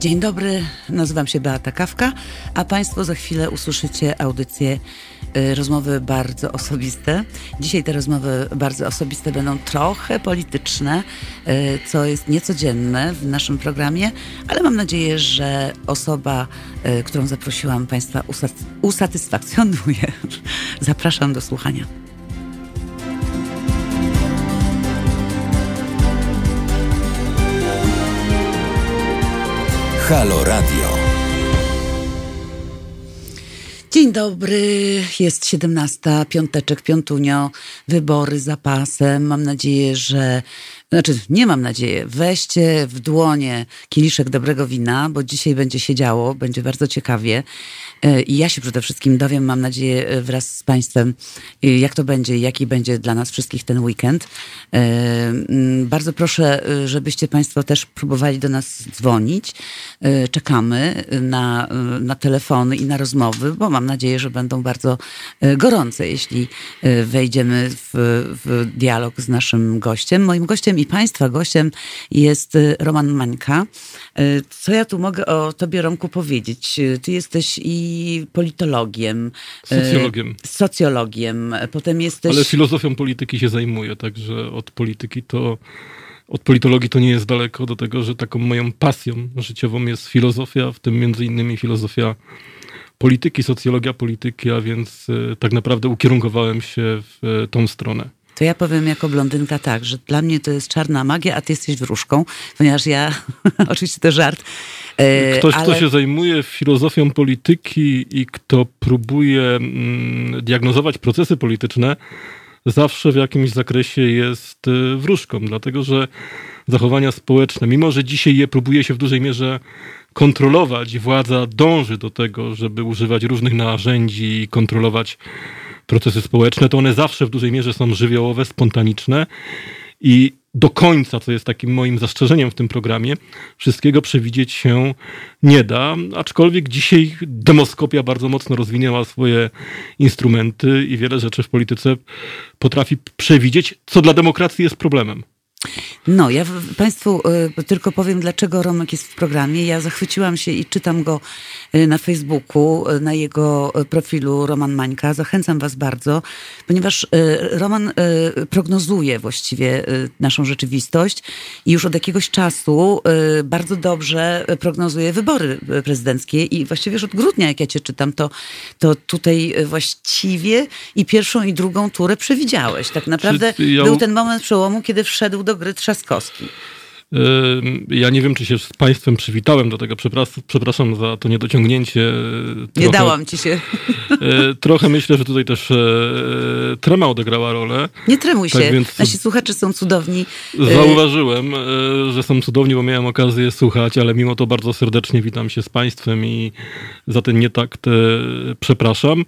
Dzień dobry, nazywam się Beata Kawka, a Państwo za chwilę usłyszycie audycję, y, rozmowy bardzo osobiste. Dzisiaj te rozmowy bardzo osobiste będą trochę polityczne, y, co jest niecodzienne w naszym programie, ale mam nadzieję, że osoba, y, którą zaprosiłam Państwa usat- usatysfakcjonuje. Zapraszam do słuchania. Halo Radio. Dzień dobry, jest 17, piąteczek, piątunio, wybory za pasem. Mam nadzieję, że, znaczy nie mam nadzieję, weźcie w dłonie kieliszek dobrego wina, bo dzisiaj będzie się działo, będzie bardzo ciekawie. E, I ja się przede wszystkim dowiem, mam nadzieję, e, wraz z Państwem, e, jak to będzie jaki będzie dla nas wszystkich ten weekend. Bardzo proszę, żebyście Państwo też próbowali do nas dzwonić. Czekamy na, na telefony i na rozmowy, bo mam nadzieję, że będą bardzo gorące, jeśli wejdziemy w, w dialog z naszym gościem. Moim gościem i Państwa gościem jest Roman Mańka. Co ja tu mogę o Tobie, Romku, powiedzieć? Ty jesteś i politologiem. Socjologiem. Socjologiem. Potem jesteś... Ale filozofią polityki się zajmuję, także od polityki to. Od politologii to nie jest daleko do tego, że taką moją pasją życiową jest filozofia, w tym między innymi filozofia polityki, socjologia polityki, a więc tak naprawdę ukierunkowałem się w tą stronę. To ja powiem jako blondynka tak, że dla mnie to jest czarna magia, a ty jesteś wróżką, ponieważ ja, oczywiście to żart, e, Ktoś, ale... kto się zajmuje filozofią polityki i kto próbuje mm, diagnozować procesy polityczne, zawsze w jakimś zakresie jest y, wróżką, dlatego że zachowania społeczne, mimo że dzisiaj je próbuje się w dużej mierze kontrolować, i władza dąży do tego, żeby używać różnych narzędzi i kontrolować procesy społeczne, to one zawsze w dużej mierze są żywiołowe, spontaniczne i do końca, co jest takim moim zastrzeżeniem w tym programie, wszystkiego przewidzieć się nie da, aczkolwiek dzisiaj demoskopia bardzo mocno rozwinęła swoje instrumenty i wiele rzeczy w polityce potrafi przewidzieć, co dla demokracji jest problemem. No, ja Państwu y, tylko powiem, dlaczego Romek jest w programie. Ja zachwyciłam się i czytam go y, na Facebooku, y, na jego profilu Roman Mańka. Zachęcam Was bardzo, ponieważ Roman prognozuje właściwie naszą rzeczywistość i już od jakiegoś czasu bardzo dobrze prognozuje wybory prezydenckie i właściwie już od grudnia, jak ja Cię czytam, to, to tutaj właściwie i pierwszą i drugą turę przewidziałeś. Tak naprawdę ja- był ten moment przełomu, kiedy wszedł do gry Trzaskowski. Ja nie wiem, czy się z Państwem przywitałem do tego. Przepraszam, za to niedociągnięcie. Nie Trochę- dałam ci się. E, Trochę myślę, że tutaj też e, trema odegrała rolę. Nie tremuj się. Tak więc- Nasi słuchacze są cudowni. Zauważyłem, e, że są cudowni, bo miałem okazję słuchać, ale mimo to bardzo serdecznie witam się z Państwem i za ten nietakt e, przepraszam.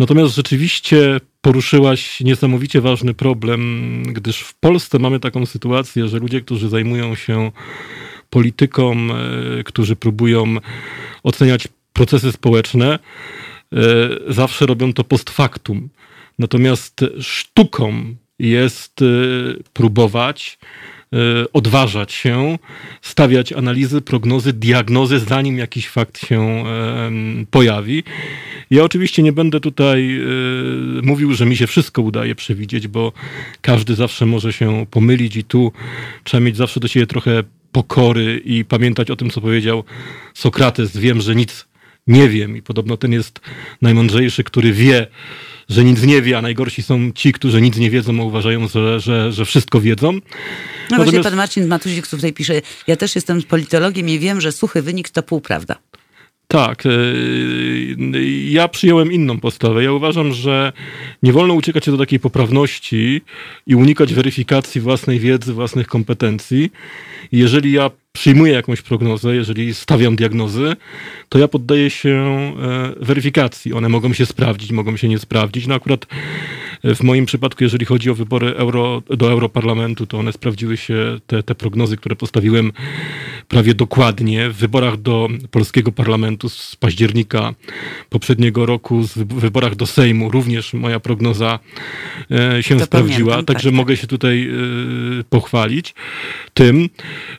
Natomiast rzeczywiście poruszyłaś niesamowicie ważny problem, gdyż w Polsce mamy taką sytuację, że ludzie, którzy zajmują się polityką, e, którzy próbują oceniać procesy społeczne, e, zawsze robią to post factum. Natomiast sztuką jest e, próbować odważać się, stawiać analizy, prognozy, diagnozy, zanim jakiś fakt się em, pojawi. Ja oczywiście nie będę tutaj e, mówił, że mi się wszystko udaje przewidzieć, bo każdy zawsze może się pomylić i tu trzeba mieć zawsze do siebie trochę pokory i pamiętać o tym, co powiedział Sokrates. Wiem, że nic nie wiem i podobno ten jest najmądrzejszy, który wie, że nic nie wie, a najgorsi są ci, którzy nic nie wiedzą, a uważają, że, że, że wszystko wiedzą. No właśnie Natomiast- pan Marcin Matuzik tutaj pisze, ja też jestem politologiem i wiem, że suchy wynik to półprawda. Tak, e, ja przyjąłem inną postawę. Ja uważam, że nie wolno uciekać się do takiej poprawności i unikać weryfikacji własnej wiedzy, własnych kompetencji. Jeżeli ja przyjmuję jakąś prognozę, jeżeli stawiam diagnozy, to ja poddaję się e, weryfikacji. One mogą się sprawdzić, mogą się nie sprawdzić. No akurat e, w moim przypadku, jeżeli chodzi o wybory euro, do Europarlamentu, to one sprawdziły się, te, te prognozy, które postawiłem prawie dokładnie w wyborach do polskiego parlamentu z października poprzedniego roku, w wyborach do Sejmu również moja prognoza e, się to sprawdziła, pamiętam, także tak, mogę się tutaj e, pochwalić tym,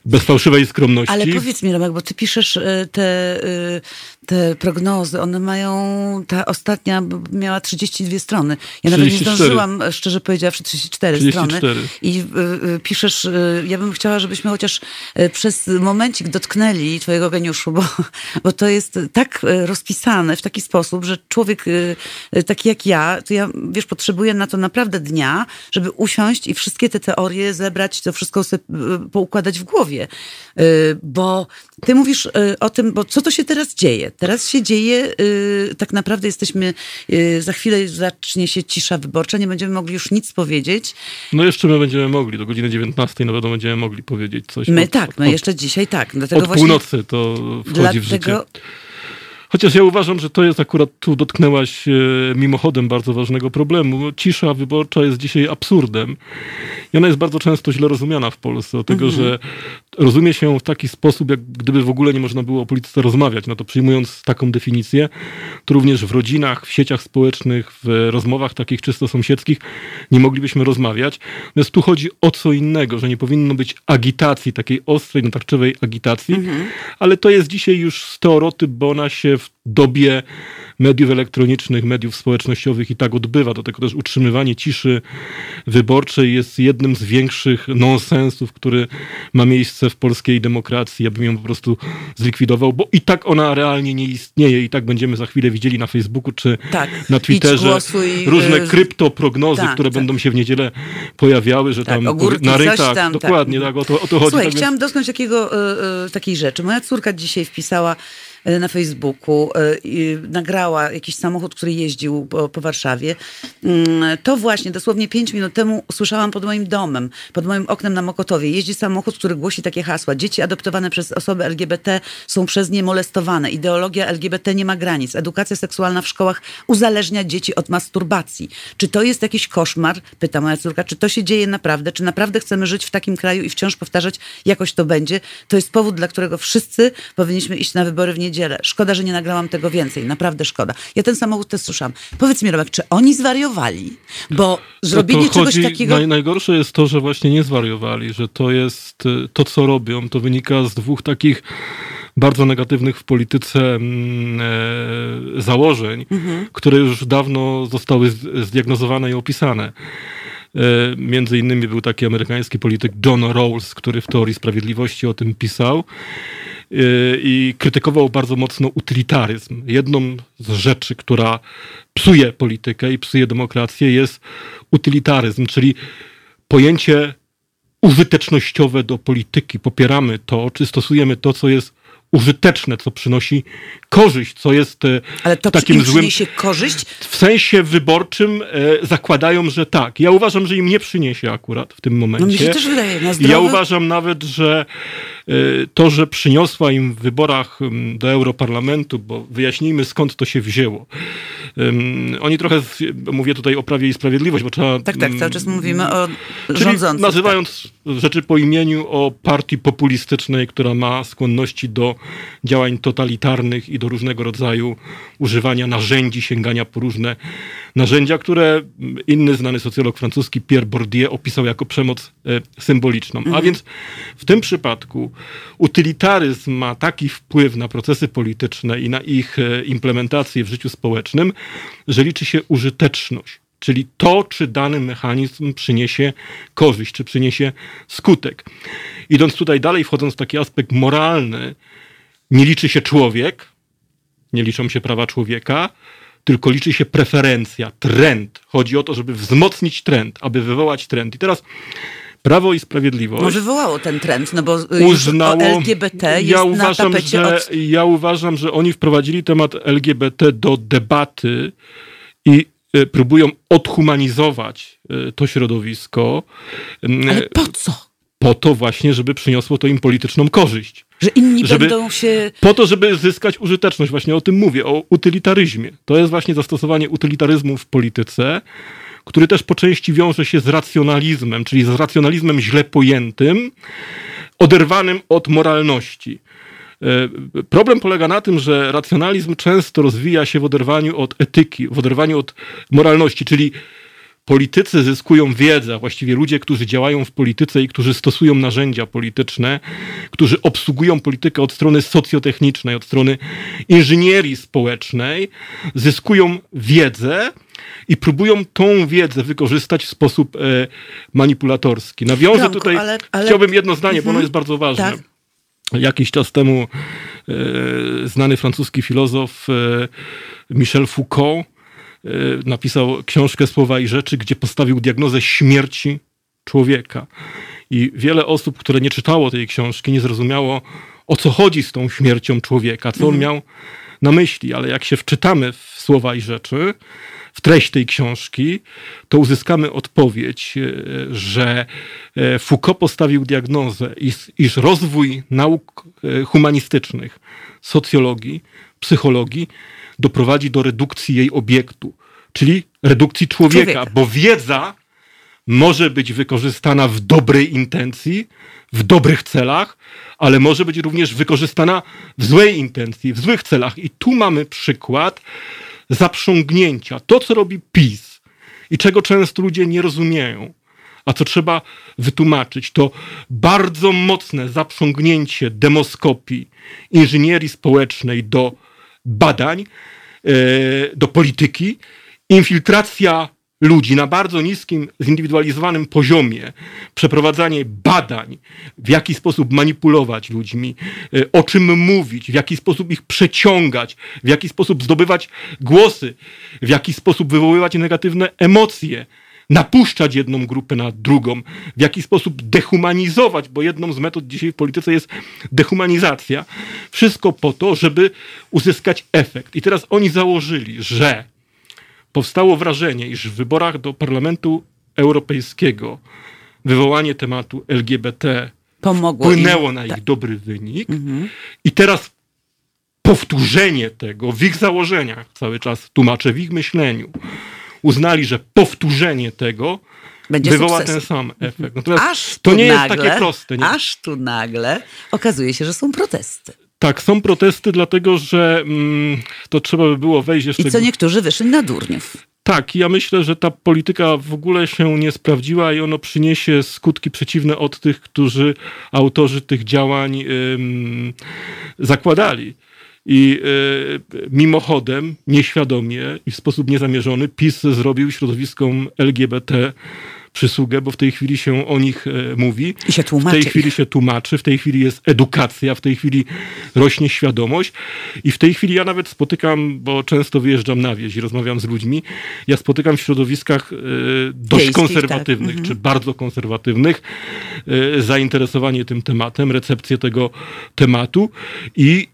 bez fałszywej skromności. Ale powiedz mi, Romek, bo ty piszesz e, te, te prognozy, one mają, ta ostatnia miała 32 strony. Ja 34. nawet nie zdążyłam, szczerze powiedziawszy, 34, 34. strony. I piszesz, ja bym chciała, żebyśmy chociaż przez momencik dotknęli twojego geniuszu, bo, bo to jest tak rozpisane w taki sposób, że człowiek taki jak ja, to ja, wiesz, potrzebuję na to naprawdę dnia, żeby usiąść i wszystkie te teorie zebrać, to wszystko sobie y, poukładać w głowie. Y, bo ty mówisz y, o tym, bo co to się teraz dzieje? Teraz się dzieje, tak naprawdę jesteśmy, za chwilę zacznie się cisza wyborcza, nie będziemy mogli już nic powiedzieć. No jeszcze my będziemy mogli, do godziny 19 no wiadomo będziemy mogli powiedzieć coś. My od, tak, my od, jeszcze dzisiaj tak. Dlatego od właśnie, północy to wchodzi dlatego, w życie. Chociaż ja uważam, że to jest akurat, tu dotknęłaś e, mimochodem bardzo ważnego problemu. Cisza wyborcza jest dzisiaj absurdem. I ona jest bardzo często źle rozumiana w Polsce, o tego, mhm. że rozumie się w taki sposób, jak gdyby w ogóle nie można było o polityce rozmawiać. No to przyjmując taką definicję, to również w rodzinach, w sieciach społecznych, w rozmowach takich czysto sąsiedzkich nie moglibyśmy rozmawiać. Natomiast tu chodzi o co innego, że nie powinno być agitacji, takiej ostrej, natarczywej agitacji, mhm. ale to jest dzisiaj już stereotyp, bo ona się w dobie mediów elektronicznych, mediów społecznościowych i tak odbywa. Do tego też utrzymywanie ciszy wyborczej jest jednym z większych nonsensów, który ma miejsce w polskiej demokracji. Ja bym ją po prostu zlikwidował, bo i tak ona realnie nie istnieje i tak będziemy za chwilę widzieli na Facebooku czy tak. na Twitterze różne y, kryptoprognozy, tak, które tak. będą się w niedzielę pojawiały, że tak, tam ogórki, na rynkach, tam, dokładnie, tak, o, to, o to chodzi. Słuchaj, tak chciałam więc... dotknąć takiego, y, y, takiej rzeczy. Moja córka dzisiaj wpisała na Facebooku, e, nagrała jakiś samochód, który jeździł po, po Warszawie. Mm, to właśnie dosłownie pięć minut temu usłyszałam pod moim domem, pod moim oknem na Mokotowie. Jeździ samochód, który głosi takie hasła. Dzieci adoptowane przez osoby LGBT są przez nie molestowane. Ideologia LGBT nie ma granic. Edukacja seksualna w szkołach uzależnia dzieci od masturbacji. Czy to jest jakiś koszmar? Pyta moja córka. Czy to się dzieje naprawdę? Czy naprawdę chcemy żyć w takim kraju i wciąż powtarzać, jakoś to będzie? To jest powód, dla którego wszyscy powinniśmy iść na wybory w niedzielę niedzielę. Szkoda, że nie nagrałam tego więcej. Naprawdę szkoda. Ja ten samochód też słyszałam. Powiedz mi, Robek, czy oni zwariowali? Bo zrobienie to czegoś takiego... Naj, najgorsze jest to, że właśnie nie zwariowali, że to jest y, to, co robią, to wynika z dwóch takich bardzo negatywnych w polityce mm, e, założeń, mhm. które już dawno zostały zdiagnozowane i opisane. E, między innymi był taki amerykański polityk John Rawls, który w teorii sprawiedliwości o tym pisał. Y, i krytykował bardzo mocno utylitaryzm. Jedną z rzeczy, która psuje politykę i psuje demokrację, jest utylitaryzm, czyli pojęcie użytecznościowe do polityki. Popieramy to, czy stosujemy to, co jest użyteczne, co przynosi korzyść, co jest e, Ale to takim im złym. przyniesie korzyść? W sensie wyborczym e, zakładają, że tak. Ja uważam, że im nie przyniesie akurat w tym momencie. No mi się też wydaje. Na zdrowy... Ja uważam nawet, że to, że przyniosła im w wyborach do Europarlamentu, bo wyjaśnijmy skąd to się wzięło. Oni trochę, mówię tutaj o Prawie i Sprawiedliwość, bo trzeba... Tak, tak, cały czas mówimy o rządzących. nazywając tak. rzeczy po imieniu o partii populistycznej, która ma skłonności do działań totalitarnych i do różnego rodzaju używania narzędzi, sięgania po różne narzędzia, które inny znany socjolog francuski Pierre Bourdieu opisał jako przemoc e, symboliczną. Mhm. A więc w tym przypadku utylitaryzm ma taki wpływ na procesy polityczne i na ich e, implementację w życiu społecznym, że liczy się użyteczność. Czyli to, czy dany mechanizm przyniesie korzyść, czy przyniesie skutek. Idąc tutaj dalej, wchodząc w taki aspekt moralny, nie liczy się człowiek, nie liczą się prawa człowieka, tylko liczy się preferencja, trend. Chodzi o to, żeby wzmocnić trend, aby wywołać trend. I teraz Prawo i Sprawiedliwość. No wywołało ten trend, no bo uznało, LGBT jest ja uważam, na że, od... Ja uważam, że oni wprowadzili temat LGBT do debaty i e, próbują odhumanizować e, to środowisko. Ale po co? po to właśnie, żeby przyniosło to im polityczną korzyść. Że inni żeby, będą się... Po to, żeby zyskać użyteczność. Właśnie o tym mówię, o utylitaryzmie. To jest właśnie zastosowanie utylitaryzmu w polityce, który też po części wiąże się z racjonalizmem, czyli z racjonalizmem źle pojętym, oderwanym od moralności. E, problem polega na tym, że racjonalizm często rozwija się w oderwaniu od etyki, w oderwaniu od moralności, czyli politycy zyskują wiedzę, właściwie ludzie, którzy działają w polityce i którzy stosują narzędzia polityczne, którzy obsługują politykę od strony socjotechnicznej, od strony inżynierii społecznej, zyskują wiedzę i próbują tą wiedzę wykorzystać w sposób e, manipulatorski. Nawiążę tutaj, ale, ale... chciałbym jedno zdanie, mhm. bo ono mhm. jest bardzo ważne. Tak. Jakiś czas temu e, znany francuski filozof e, Michel Foucault e, napisał książkę Słowa i Rzeczy, gdzie postawił diagnozę śmierci człowieka. I wiele osób, które nie czytało tej książki, nie zrozumiało, o co chodzi z tą śmiercią człowieka, co on mhm. miał na myśli. Ale jak się wczytamy w Słowa i Rzeczy, w treść tej książki, to uzyskamy odpowiedź, e, że e, Foucault postawił diagnozę, iż rozwój nauk e, humanistycznych, socjologii, psychologii doprowadzi do redukcji jej obiektu, czyli redukcji człowieka, człowieka. bo wiedza może być wykorzystana w dobrej intencji, w dobrych celach, ale może być również wykorzystana w złej intencji, w złych celach. I tu mamy przykład zaprzągnięcia. To, co robi PiS i czego często ludzie nie rozumieją, a co trzeba wytłumaczyć, to bardzo mocne zaprzągnięcie demoskopii, inżynierii społecznej do badań, e, do polityki, infiltracja ludzi na bardzo niskim, zindywidualizowanym poziomie, przeprowadzanie badań, w jaki sposób manipulować ludźmi, e, o czym mówić, w jaki sposób ich przeciągać, w jaki sposób zdobywać głosy, w jaki sposób wywoływać negatywne emocje, napuszczać jedną grupę na drugą, w jaki sposób dehumanizować, bo jedną z metod dzisiaj w polityce jest dehumanizacja. Wszystko po to, żeby uzyskać efekt. I teraz oni założyli, że powstało wrażenie, iż w wyborach do Parlamentu Europejskiego wywołanie tematu LGBT Pomogło wpłynęło im. na ich tak. dobry wynik. Mhm. I teraz powtórzenie tego w ich założeniach, cały czas tłumaczę, w ich myśleniu, uznali, że powtórzenie tego będzie wywoła ten sam efekt. Natomiast aż to nie nagle, jest takie proste. Nie? Aż tu nagle okazuje się, że są protesty. Tak, są protesty, dlatego że mm, to trzeba by było wejść jeszcze... I co niektórzy wyszli na durniów. Tak, ja myślę, że ta polityka w ogóle się nie sprawdziła i ono przyniesie skutki przeciwne od tych, którzy autorzy tych działań ym, zakładali. I y, mimochodem, nieświadomie i w sposób niezamierzony PiS zrobił środowiskom LGBT przysługę, bo w tej chwili się o nich e, mówi. I się tłumaczy. W tej chwili się tłumaczy, w tej chwili jest edukacja, w tej chwili rośnie świadomość i w tej chwili ja nawet spotykam, bo często wyjeżdżam na wieś i rozmawiam z ludźmi, ja spotykam w środowiskach e, dość Wiejskich, konserwatywnych, tak. czy mhm. bardzo konserwatywnych, e, zainteresowanie tym tematem, recepcję tego tematu i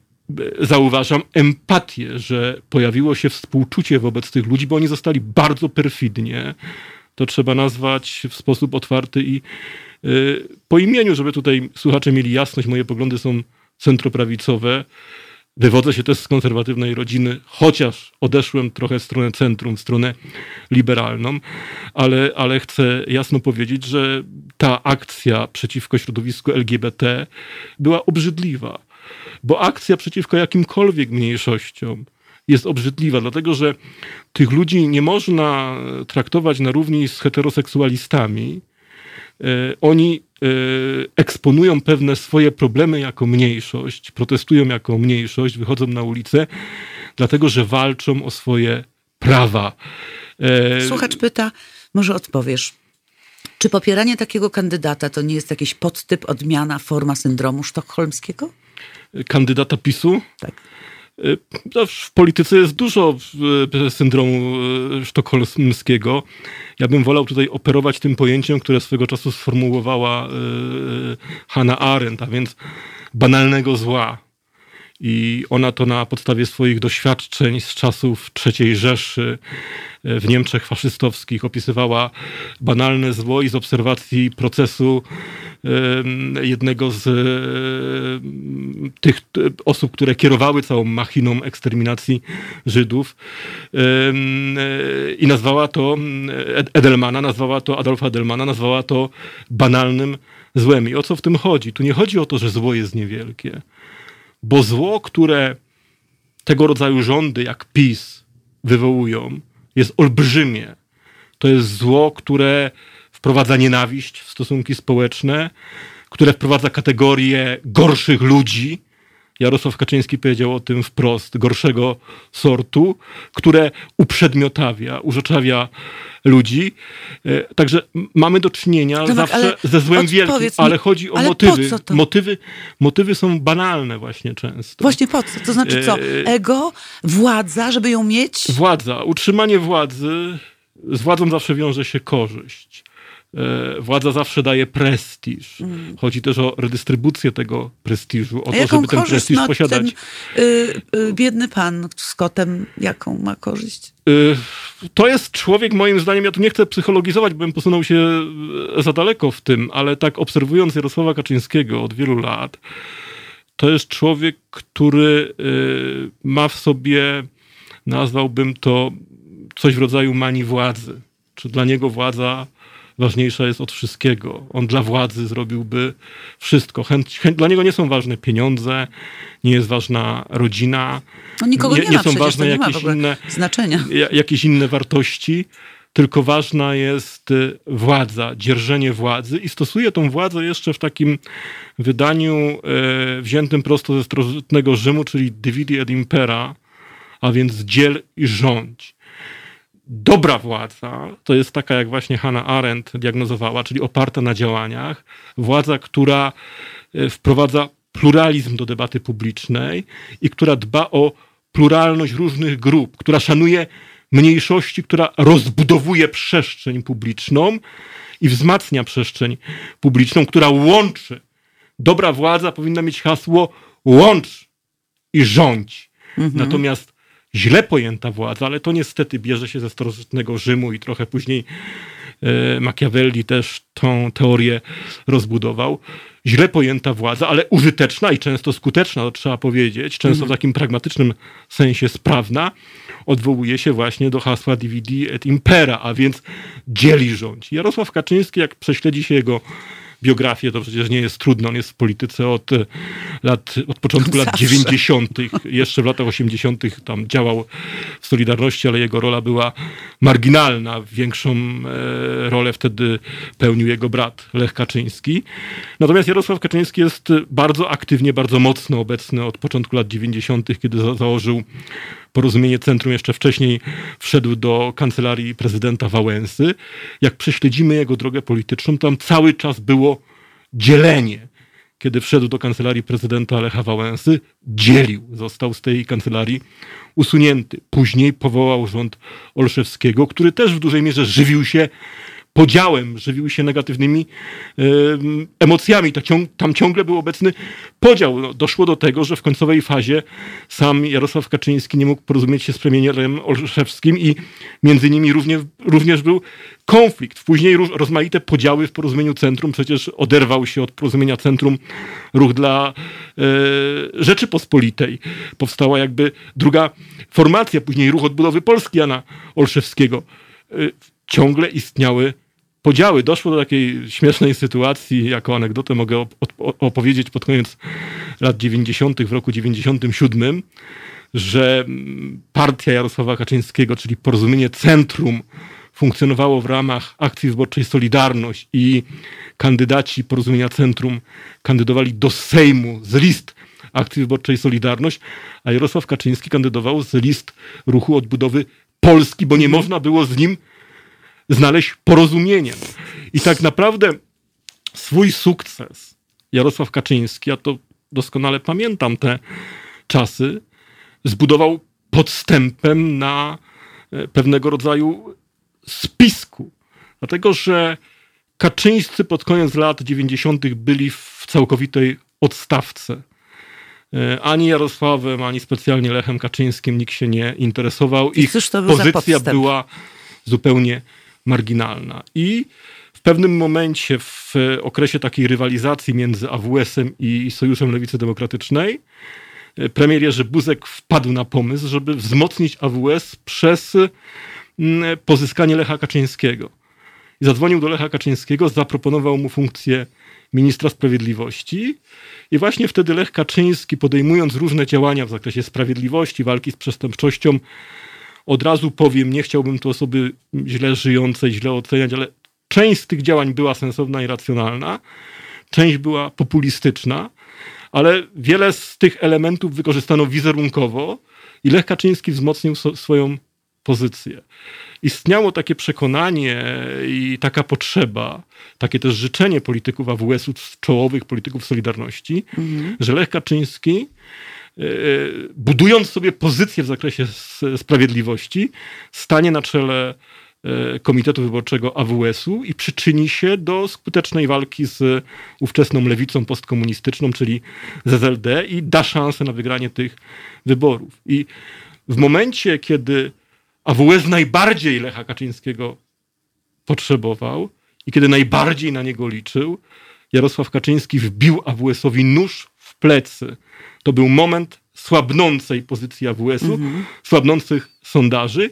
zauważam empatię, że pojawiło się współczucie wobec tych ludzi, bo oni zostali bardzo perfidnie to trzeba nazwać w sposób otwarty i y, po imieniu, żeby tutaj słuchacze mieli jasność, moje poglądy są centroprawicowe. Wywodzę się też z konserwatywnej rodziny, chociaż odeszłem trochę w stronę centrum, w stronę liberalną, ale, ale chcę jasno powiedzieć, że ta akcja przeciwko środowisku LGBT była obrzydliwa, bo akcja przeciwko jakimkolwiek mniejszościom, jest obrzydliwa, dlatego że tych ludzi nie można traktować na równi z heteroseksualistami. E, oni e, eksponują pewne swoje problemy jako mniejszość, protestują jako mniejszość, wychodzą na ulicę, dlatego że walczą o swoje prawa. E, Słuchacz pyta, może odpowiesz. Czy popieranie takiego kandydata to nie jest jakiś podtyp, odmiana, forma syndromu sztokholmskiego? Kandydata PiSu? Tak. Y, no, w polityce jest dużo y, syndromu y, sztokholmskiego. Ja bym wolał tutaj operować tym pojęciem, które swego czasu sformułowała Hannah Arendt, a więc banalnego zła. I ona to na podstawie swoich doświadczeń z czasów III Rzeszy w Niemczech faszystowskich opisywała banalne zło i z obserwacji procesu jednego z tych osób, które kierowały całą machiną eksterminacji Żydów i nazwała to Edelmana, nazwała to Adolfa Edelmana, nazwała to banalnym złem. I o co w tym chodzi? Tu nie chodzi o to, że zło jest niewielkie, bo zło, które tego rodzaju rządy jak PiS wywołują, jest olbrzymie. To jest zło, które wprowadza nienawiść w stosunki społeczne, które wprowadza kategorię gorszych ludzi, Jarosław Kaczyński powiedział o tym wprost, gorszego sortu, które uprzedmiotawia, urzeczawia ludzi. E, także mamy do czynienia Tomek, zawsze ze złem wielkim, mi, ale chodzi o ale motywy. motywy. Motywy są banalne właśnie często. Właśnie po co? To znaczy co? E, Ego? Władza, żeby ją mieć? Władza. Utrzymanie władzy. Z władzą zawsze wiąże się korzyść. E, władza zawsze daje prestiż. Mm. Chodzi też o redystrybucję tego prestiżu, o to, żeby ten prestiż posiadać. Ten, y, y, biedny pan z kotem, jaką ma korzyść? Y, to jest człowiek, moim zdaniem, ja tu nie chcę psychologizować, bym posunął się e, za daleko w tym, ale tak obserwując Jarosława Kaczyńskiego od wielu lat, to jest człowiek, który ma w sobie, nazwałbym to, coś w rodzaju manii władzy. Czy dla niego władza ważniejsza jest od wszystkiego. On dla władzy zrobiłby wszystko. Chęć, chęć, dla niego nie są ważne pieniądze, nie jest ważna rodzina. No nikogo nie, nie, nie są ważne jakieś inne, znaczenia. jakieś inne wartości tylko ważna jest y, władza, dzierżenie władzy i stosuje tą władzę jeszcze w takim wydaniu e, wziętym prosto ze starożytnego Rzymu, czyli dividi et impera, a więc dziel i rządź dobra władza to jest taka, jak właśnie Hannah Arendt diagnozowała, czyli oparta na działaniach. Władza, która e, wprowadza pluralizm do debaty publicznej i która dba o pluralność różnych grup, która szanuje mniejszości, która rozbudowuje przestrzeń publiczną i wzmacnia przestrzeń publiczną, która łączy. Dobra władza powinna mieć hasło łącz i rządź. Mhm. Natomiast źle pojęta władza, ale to niestety bierze się ze starożytnego Rzymu i trochę później e, Machiavelli też tą teorię rozbudował. Źle pojęta władza, ale użyteczna i często skuteczna, to trzeba powiedzieć, często w mhm. takim pragmatycznym sensie sprawna, odwołuje się właśnie do hasła dividi et impera, a więc dzieli rządź. Jarosław Kaczyński, jak prześledzi się jego biografię, to przecież nie jest trudno. On jest w polityce od e, lat, od początku lat 90. Jeszcze w latach 80. tam działał w Solidarności, ale jego rola była marginalna. Większą e, rolę wtedy pełnił jego brat Lech Kaczyński. Natomiast Jarosław Kaczyński jest bardzo aktywnie, bardzo mocno obecny od początku lat 90., kiedy założył Porozumienie Centrum jeszcze wcześniej wszedł do kancelarii prezydenta Wałęsy. Jak prześledzimy jego drogę polityczną, tam cały czas było dzielenie. Kiedy wszedł do kancelarii prezydenta Lecha Wałęsy, dzielił. Został z tej kancelarii usunięty. Później powołał rząd Olszewskiego, który też w dużej mierze żywił się podziałem, żywił się negatywnymi emocjami. Tam ciągle był obecny podział. No, doszło do tego, że w końcowej fazie sam Jarosław Kaczyński nie mógł porozumieć się z premierem Olszewskim i między nimi również, również był konflikt. Później rozmaite podziały w porozumieniu centrum. Przecież oderwał się od porozumienia centrum ruch dla e, Rzeczypospolitej. Powstała jakby druga formacja, później ruch odbudowy Polski Jana Olszewskiego. E, ciągle istniały podziały. Doszło do takiej śmiesznej sytuacji, jako anegdotę mogę opowiedzieć pod koniec lat 90., w roku 97, że partia Jarosława Kaczyńskiego, czyli porozumienie Centrum, funkcjonowało w ramach akcji wyborczej Solidarność i kandydaci porozumienia Centrum kandydowali do Sejmu z list akcji wyborczej Solidarność, a Jarosław Kaczyński kandydował z list ruchu odbudowy Polski, bo nie można było z nim znaleźć porozumienie. I tak naprawdę swój sukces Jarosław Kaczyński, ja to doskonale pamiętam te czasy, zbudował podstępem na e, pewnego rodzaju spisku. Dlatego, że Kaczyńscy pod koniec lat 90. byli w całkowitej odstawce. E, ani Jarosławem, ani specjalnie Lechem Kaczyńskim nikt się nie interesował. Ich pozycja była zupełnie marginalna. I w pewnym momencie, w okresie takiej rywalizacji między AWS-em i Sojuszem Lewicy Demokratycznej, premier Jerzy Buzek wpadł na pomysł, żeby wzmocnić AWS przez mm, pozyskanie Lecha Kaczyńskiego. I zadzwonił do Lecha Kaczyńskiego, zaproponował mu funkcję ministra sprawiedliwości. I właśnie wtedy Lech Kaczyński, podejmując różne działania w zakresie sprawiedliwości, walki z przestępczością, od razu powiem, nie chciałbym tu osoby źle żyjącej, źle oceniać, ale część z tych działań była sensowna i racjonalna, część była populistyczna, ale wiele z tych elementów wykorzystano wizerunkowo i Lech Kaczyński wzmocnił so, swoją pozycję. Istniało takie przekonanie i taka potrzeba, takie też życzenie polityków AWS-u, czołowych polityków Solidarności, mhm. że Lech Kaczyński budując sobie pozycję w zakresie sprawiedliwości, stanie na czele e, Komitetu Wyborczego AWS-u i przyczyni się do skutecznej walki z ówczesną lewicą postkomunistyczną, czyli ZLD i da szansę na wygranie tych wyborów. I w momencie, kiedy AWS najbardziej Lecha Kaczyńskiego potrzebował i kiedy najbardziej na niego liczył, Jarosław Kaczyński wbił AWS-owi nóż w plecy. To był moment słabnącej pozycji AWS-u, mhm. słabnących sondaży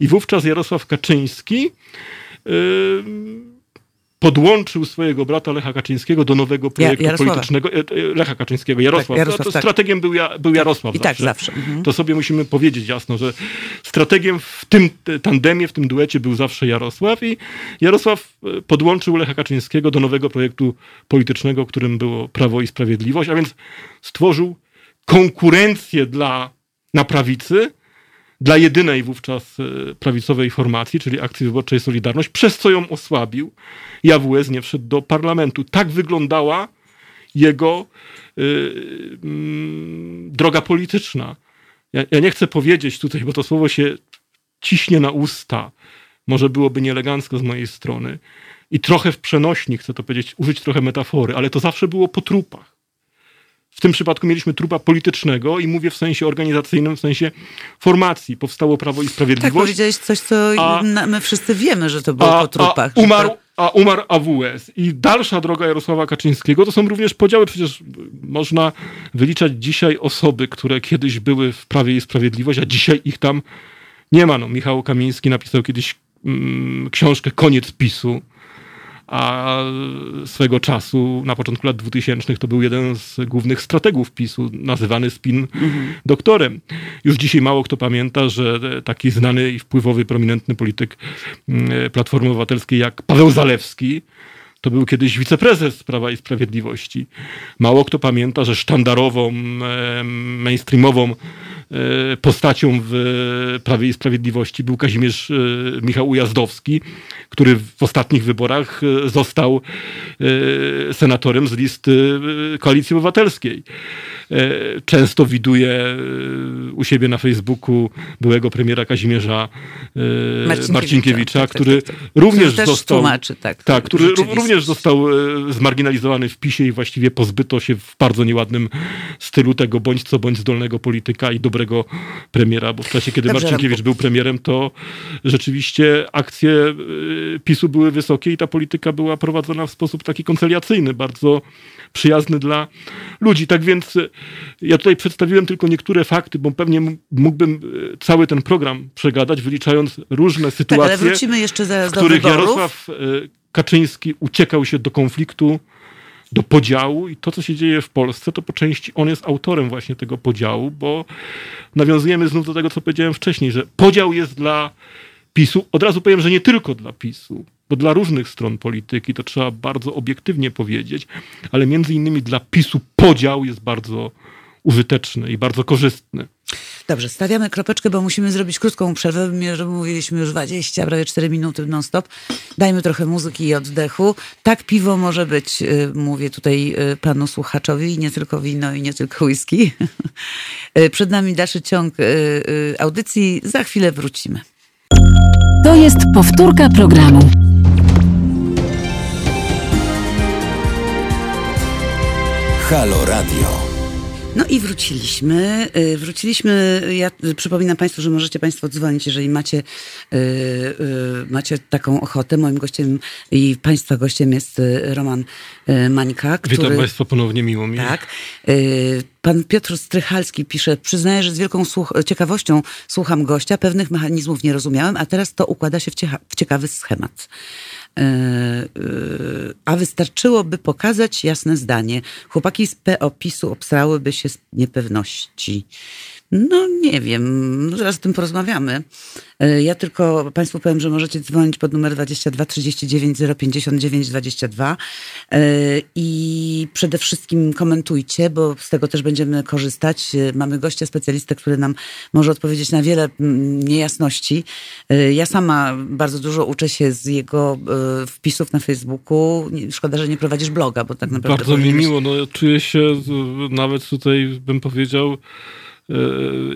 i wówczas Jarosław Kaczyński yy, podłączył swojego brata Lecha Kaczyńskiego do nowego projektu ja, politycznego. E, e, Lecha Kaczyńskiego, Jarosław. Tak, Jarosław to, tak. Strategiem był, ja, był Jarosław I zawsze. tak zawsze. Mhm. To sobie musimy powiedzieć jasno, że strategiem w tym tandemie, w tym duecie był zawsze Jarosław i Jarosław e, podłączył Lecha Kaczyńskiego do nowego projektu politycznego, którym było Prawo i Sprawiedliwość, a więc stworzył konkurencję dla na prawicy, dla jedynej wówczas e, prawicowej formacji, czyli Akcji Wyborczej Solidarność, przez co ją osłabił i AWS nie wszedł do parlamentu. Tak wyglądała jego yy, yy, droga polityczna. Ja, ja, nie chcę powiedzieć tutaj, bo to słowo się ciśnie na usta. Może byłoby nieelegancko z mojej strony. I trochę w przenośni, chcę to powiedzieć, użyć trochę metafory, ale to zawsze było po trupach. W tym przypadku mieliśmy trupa politycznego i mówię w sensie organizacyjnym, w sensie formacji. Powstało Prawo i Sprawiedliwość. Tak, powiedziałeś coś, co a, my wszyscy wiemy, że to było a, po trupach. A umarł, a umarł AWS. I dalsza droga Jarosława Kaczyńskiego to są również podziały. Przecież można wyliczać dzisiaj osoby, które kiedyś były w Prawie i Sprawiedliwość, a dzisiaj ich tam nie ma. No, Michał Kamiński napisał kiedyś mm, książkę Koniec PiSu a swego czasu, na początku lat 2000 to był jeden z głównych strategów PiSu, nazywany spin doktorem. Już dzisiaj mało kto pamięta, że taki znany i wpływowy, prominentny polityk mm, Platformy Obywatelskiej jak Paweł Zalewski, to był kiedyś wiceprezes Prawa i Sprawiedliwości. Mało kto pamięta, że sztandarową, mainstreamową postacią w Prawie i Sprawiedliwości był Kazimierz e, Michał Ujazdowski, który w ostatnich wyborach e, został senatorem z listy Koalicji Obywatelskiej. Często widuje u siebie na Facebooku byłego premiera Kazimierza Marcinkiewicza, Marcinkiewicza tak, który tak, tak, tak. również został, tłumaczy, tak, tak, który również został zmarginalizowany w PiSie i właściwie pozbyto się w bardzo nieładnym stylu tego bądź co bądź zdolnego polityka i dobrego premiera, bo w czasie, kiedy Dobrze, Marcinkiewicz był premierem, to rzeczywiście akcje PiSu były wysokie i ta polityka była prowadzona w sposób taki koncyliacyjny, bardzo przyjazny dla ludzi. Tak więc ja tutaj przedstawiłem tylko niektóre fakty, bo pewnie mógłbym y, cały ten program przegadać, wyliczając różne sytuacje, tak, ale wrócimy jeszcze zaraz w których Jarosław Kaczyński uciekał się do konfliktu do podziału i to, co się dzieje w Polsce, to po części on jest autorem właśnie tego podziału, bo nawiązujemy znów do tego, co powiedziałem wcześniej, że podział jest dla PiSu. Od razu powiem, że nie tylko dla PiSu, bo dla różnych stron polityki, to trzeba bardzo obiektywnie powiedzieć, ale między innymi dla PiSu podział jest bardzo użyteczny i bardzo korzystny. Dobrze, stawiamy kropeczkę, bo musimy zrobić krótką przerwę, że mówiliśmy już 20, prawie 4 minuty non-stop. Dajmy trochę muzyki i oddechu. Tak piwo może być, y, mówię tutaj y, panu słuchaczowi, i nie tylko wino i nie tylko whisky. Y, przed nami dalszy ciąg audycji, za chwilę wrócimy. To jest powtórka programu. Halo Radio. No i wróciliśmy. Y, wróciliśmy. Ja przypominam Państwu, że możecie Państwo dzwonić, jeżeli macie, y, y, macie taką ochotę. Moim gościem i Państwa gościem jest Roman Mańka. Który, Witam Państwa ponownie, miło mi. Tak. Pan Piotr Strychalski pisze, przyznaję, że z wielką ciekawością słucham gościa, pewnych mechanizmów nie rozumiałem, a teraz to układa się w, w ciekawy schemat. A wystarczyłoby pokazać jasne zdanie. Chłopaki z PO-PiSu obstrałyby się z niepewności. No nie wiem, zaraz o tym porozmawiamy. E, ja tylko Państwu powiem, że możecie dzwonić pod numer 22 39 059 22 i przede wszystkim komentujcie, bo z tego też będziemy korzystać. E, mamy gościa specjalistę, który nam może odpowiedzieć na wiele mm, niejasności. E, ja sama bardzo dużo uczę się z jego wpisów na Facebooku. Szkoda, że nie prowadzisz bloga, bo tak naprawdę... Bardzo mi miło, no czuję się nawet tutaj, bym powiedział,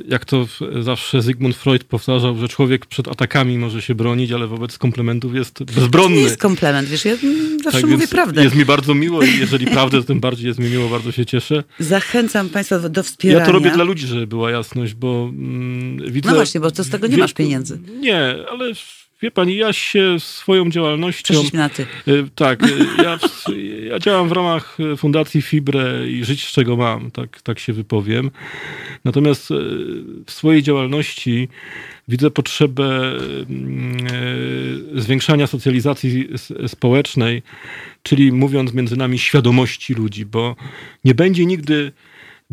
jak to zawsze Zygmunt Freud powtarzał, że człowiek przed atakami może się bronić, ale wobec komplementów jest bezbronny. To nie jest komplement, wiesz, ja zawsze tak mówię prawdę. Jest mi bardzo miło i jeżeli prawdę, to tym bardziej jest mi miło, bardzo się cieszę. Zachęcam Państwa do wspierania. Ja to robię dla ludzi, żeby była jasność, bo mm, widzę... No właśnie, bo to z tego nie masz pieniędzy. Nie, ale Wie pani, ja się swoją działalnością. na ty. Y, tak, y, ja, ja, działam w ramach Fundacji Fibre i żyć z czego mam, tak, tak się wypowiem. Natomiast w swojej działalności widzę potrzebę zwiększania socjalizacji społecznej, czyli mówiąc między nami świadomości ludzi, bo nie będzie nigdy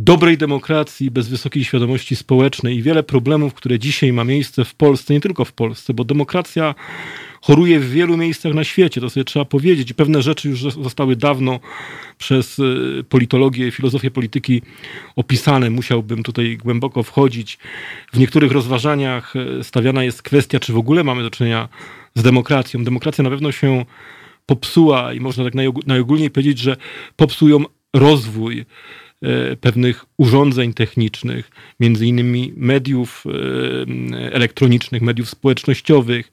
dobrej demokracji, bez wysokiej świadomości społecznej i wiele problemów, które dzisiaj ma miejsce w Polsce, nie tylko w Polsce, bo demokracja choruje w wielu miejscach na świecie, to sobie trzeba powiedzieć. Pewne rzeczy już zostały dawno przez y, politologię, filozofię polityki opisane. Musiałbym tutaj głęboko wchodzić. W niektórych rozważaniach y, stawiana jest kwestia, czy w ogóle mamy do czynienia z demokracją. Demokracja na pewno się popsuła i można tak najogólniej powiedzieć, że popsują rozwój E, pewnych urządzeń technicznych, między innymi mediów e, elektronicznych, mediów społecznościowych,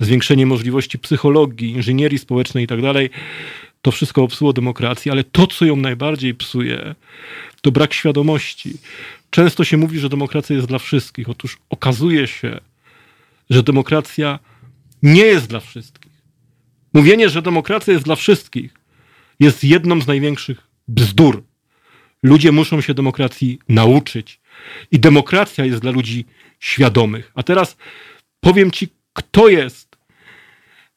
zwiększenie możliwości psychologii, inżynierii społecznej itd. Tak to wszystko psuło demokrację, ale to, co ją najbardziej psuje, to brak świadomości. Często się mówi, że demokracja jest dla wszystkich. Otóż okazuje się, że demokracja nie jest dla wszystkich. Mówienie, że demokracja jest dla wszystkich, jest jedną z największych bzdur Ludzie muszą się demokracji nauczyć. I demokracja jest dla ludzi świadomych. A teraz powiem ci, kto jest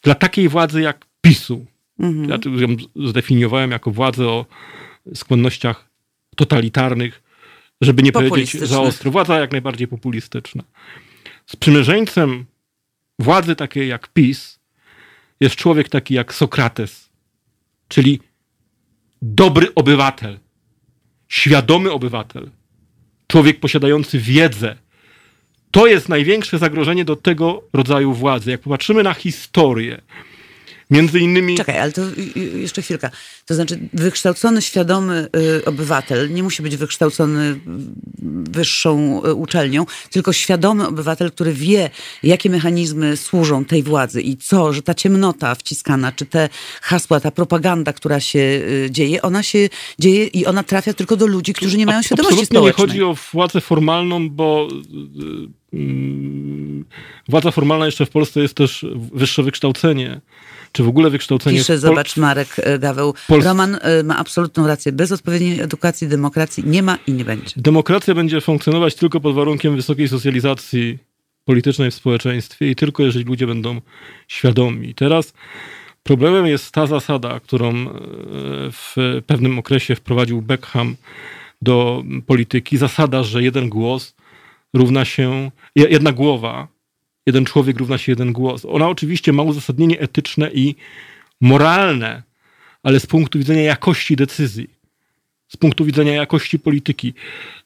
dla takiej władzy jak PiSu. Mhm. Ja ją zdefiniowałem jako władzę o skłonnościach totalitarnych, żeby nie powiedzieć za ostro. Władza jak najbardziej populistyczna. Sprzymierzeńcem władzy takiej jak PiS jest człowiek taki jak Sokrates, czyli dobry obywatel świadomy obywatel, człowiek posiadający wiedzę, to jest największe zagrożenie do tego rodzaju władzy. Jak popatrzymy na historię, Między innymi. Czekaj, ale to jeszcze chwilkę. To znaczy, wykształcony, świadomy y, obywatel nie musi być wykształcony wyższą y, uczelnią, tylko świadomy obywatel, który wie, jakie mechanizmy służą tej władzy i co, że ta ciemnota wciskana, czy te hasła, ta propaganda, która się y, dzieje, ona się dzieje i ona trafia tylko do ludzi, którzy nie mają świadomości Absolutnie społecznej. nie chodzi o władzę formalną, bo mm, władza formalna jeszcze w Polsce jest też wyższe wykształcenie czy w ogóle wykształcenie... Pisze, zobacz, Marek e, Gaweł. Roman e, ma absolutną rację. Bez odpowiedniej edukacji demokracji nie ma i nie będzie. Demokracja będzie funkcjonować tylko pod warunkiem wysokiej socjalizacji politycznej w społeczeństwie i tylko jeżeli ludzie będą świadomi. Teraz problemem jest ta zasada, którą e, w pewnym okresie wprowadził Beckham do polityki. Zasada, że jeden głos równa się, jedna głowa jeden człowiek równa się jeden głos. Ona oczywiście ma uzasadnienie etyczne i moralne, ale z punktu widzenia jakości decyzji, z punktu widzenia jakości polityki.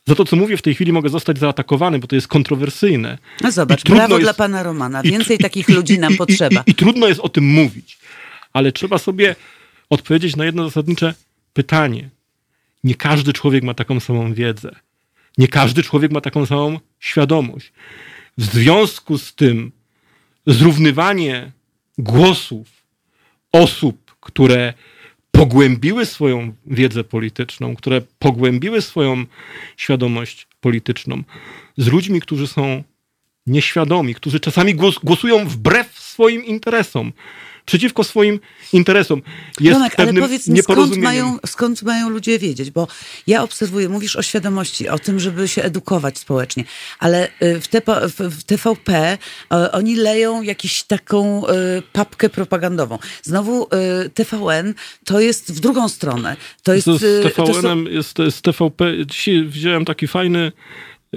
Za to, co mówię w tej chwili, mogę zostać zaatakowany, bo to jest kontrowersyjne. No zobacz, brawo jest, dla pana Romana. Więcej i, takich i, ludzi nam potrzeba. I, trudno jest o tym mówić, ale trzeba sobie odpowiedzieć na jedno zasadnicze pytanie. Nie każdy człowiek ma taką samą wiedzę. Nie każdy człowiek ma taką samą świadomość. W związku z tym zrównywanie głosów osób, które pogłębiły swoją wiedzę polityczną, które pogłębiły swoją świadomość polityczną, z ludźmi, którzy są nieświadomi, którzy czasami głos, głosują wbrew swoim interesom, przeciwko swoim interesom. Jest Tomek, ale powiedz mi, skąd mają, skąd mają ludzie wiedzieć? Bo ja obserwuję, mówisz o świadomości, o tym, żeby się edukować społecznie, ale y, w, TP, w- TVP oni leją jakąś taką y, papkę propagandową. Znowu y, TVN to jest w drugą stronę. To jest... To z y, to są- TVN-em, jest z TVP. Dzisiaj wziąłem taki fajny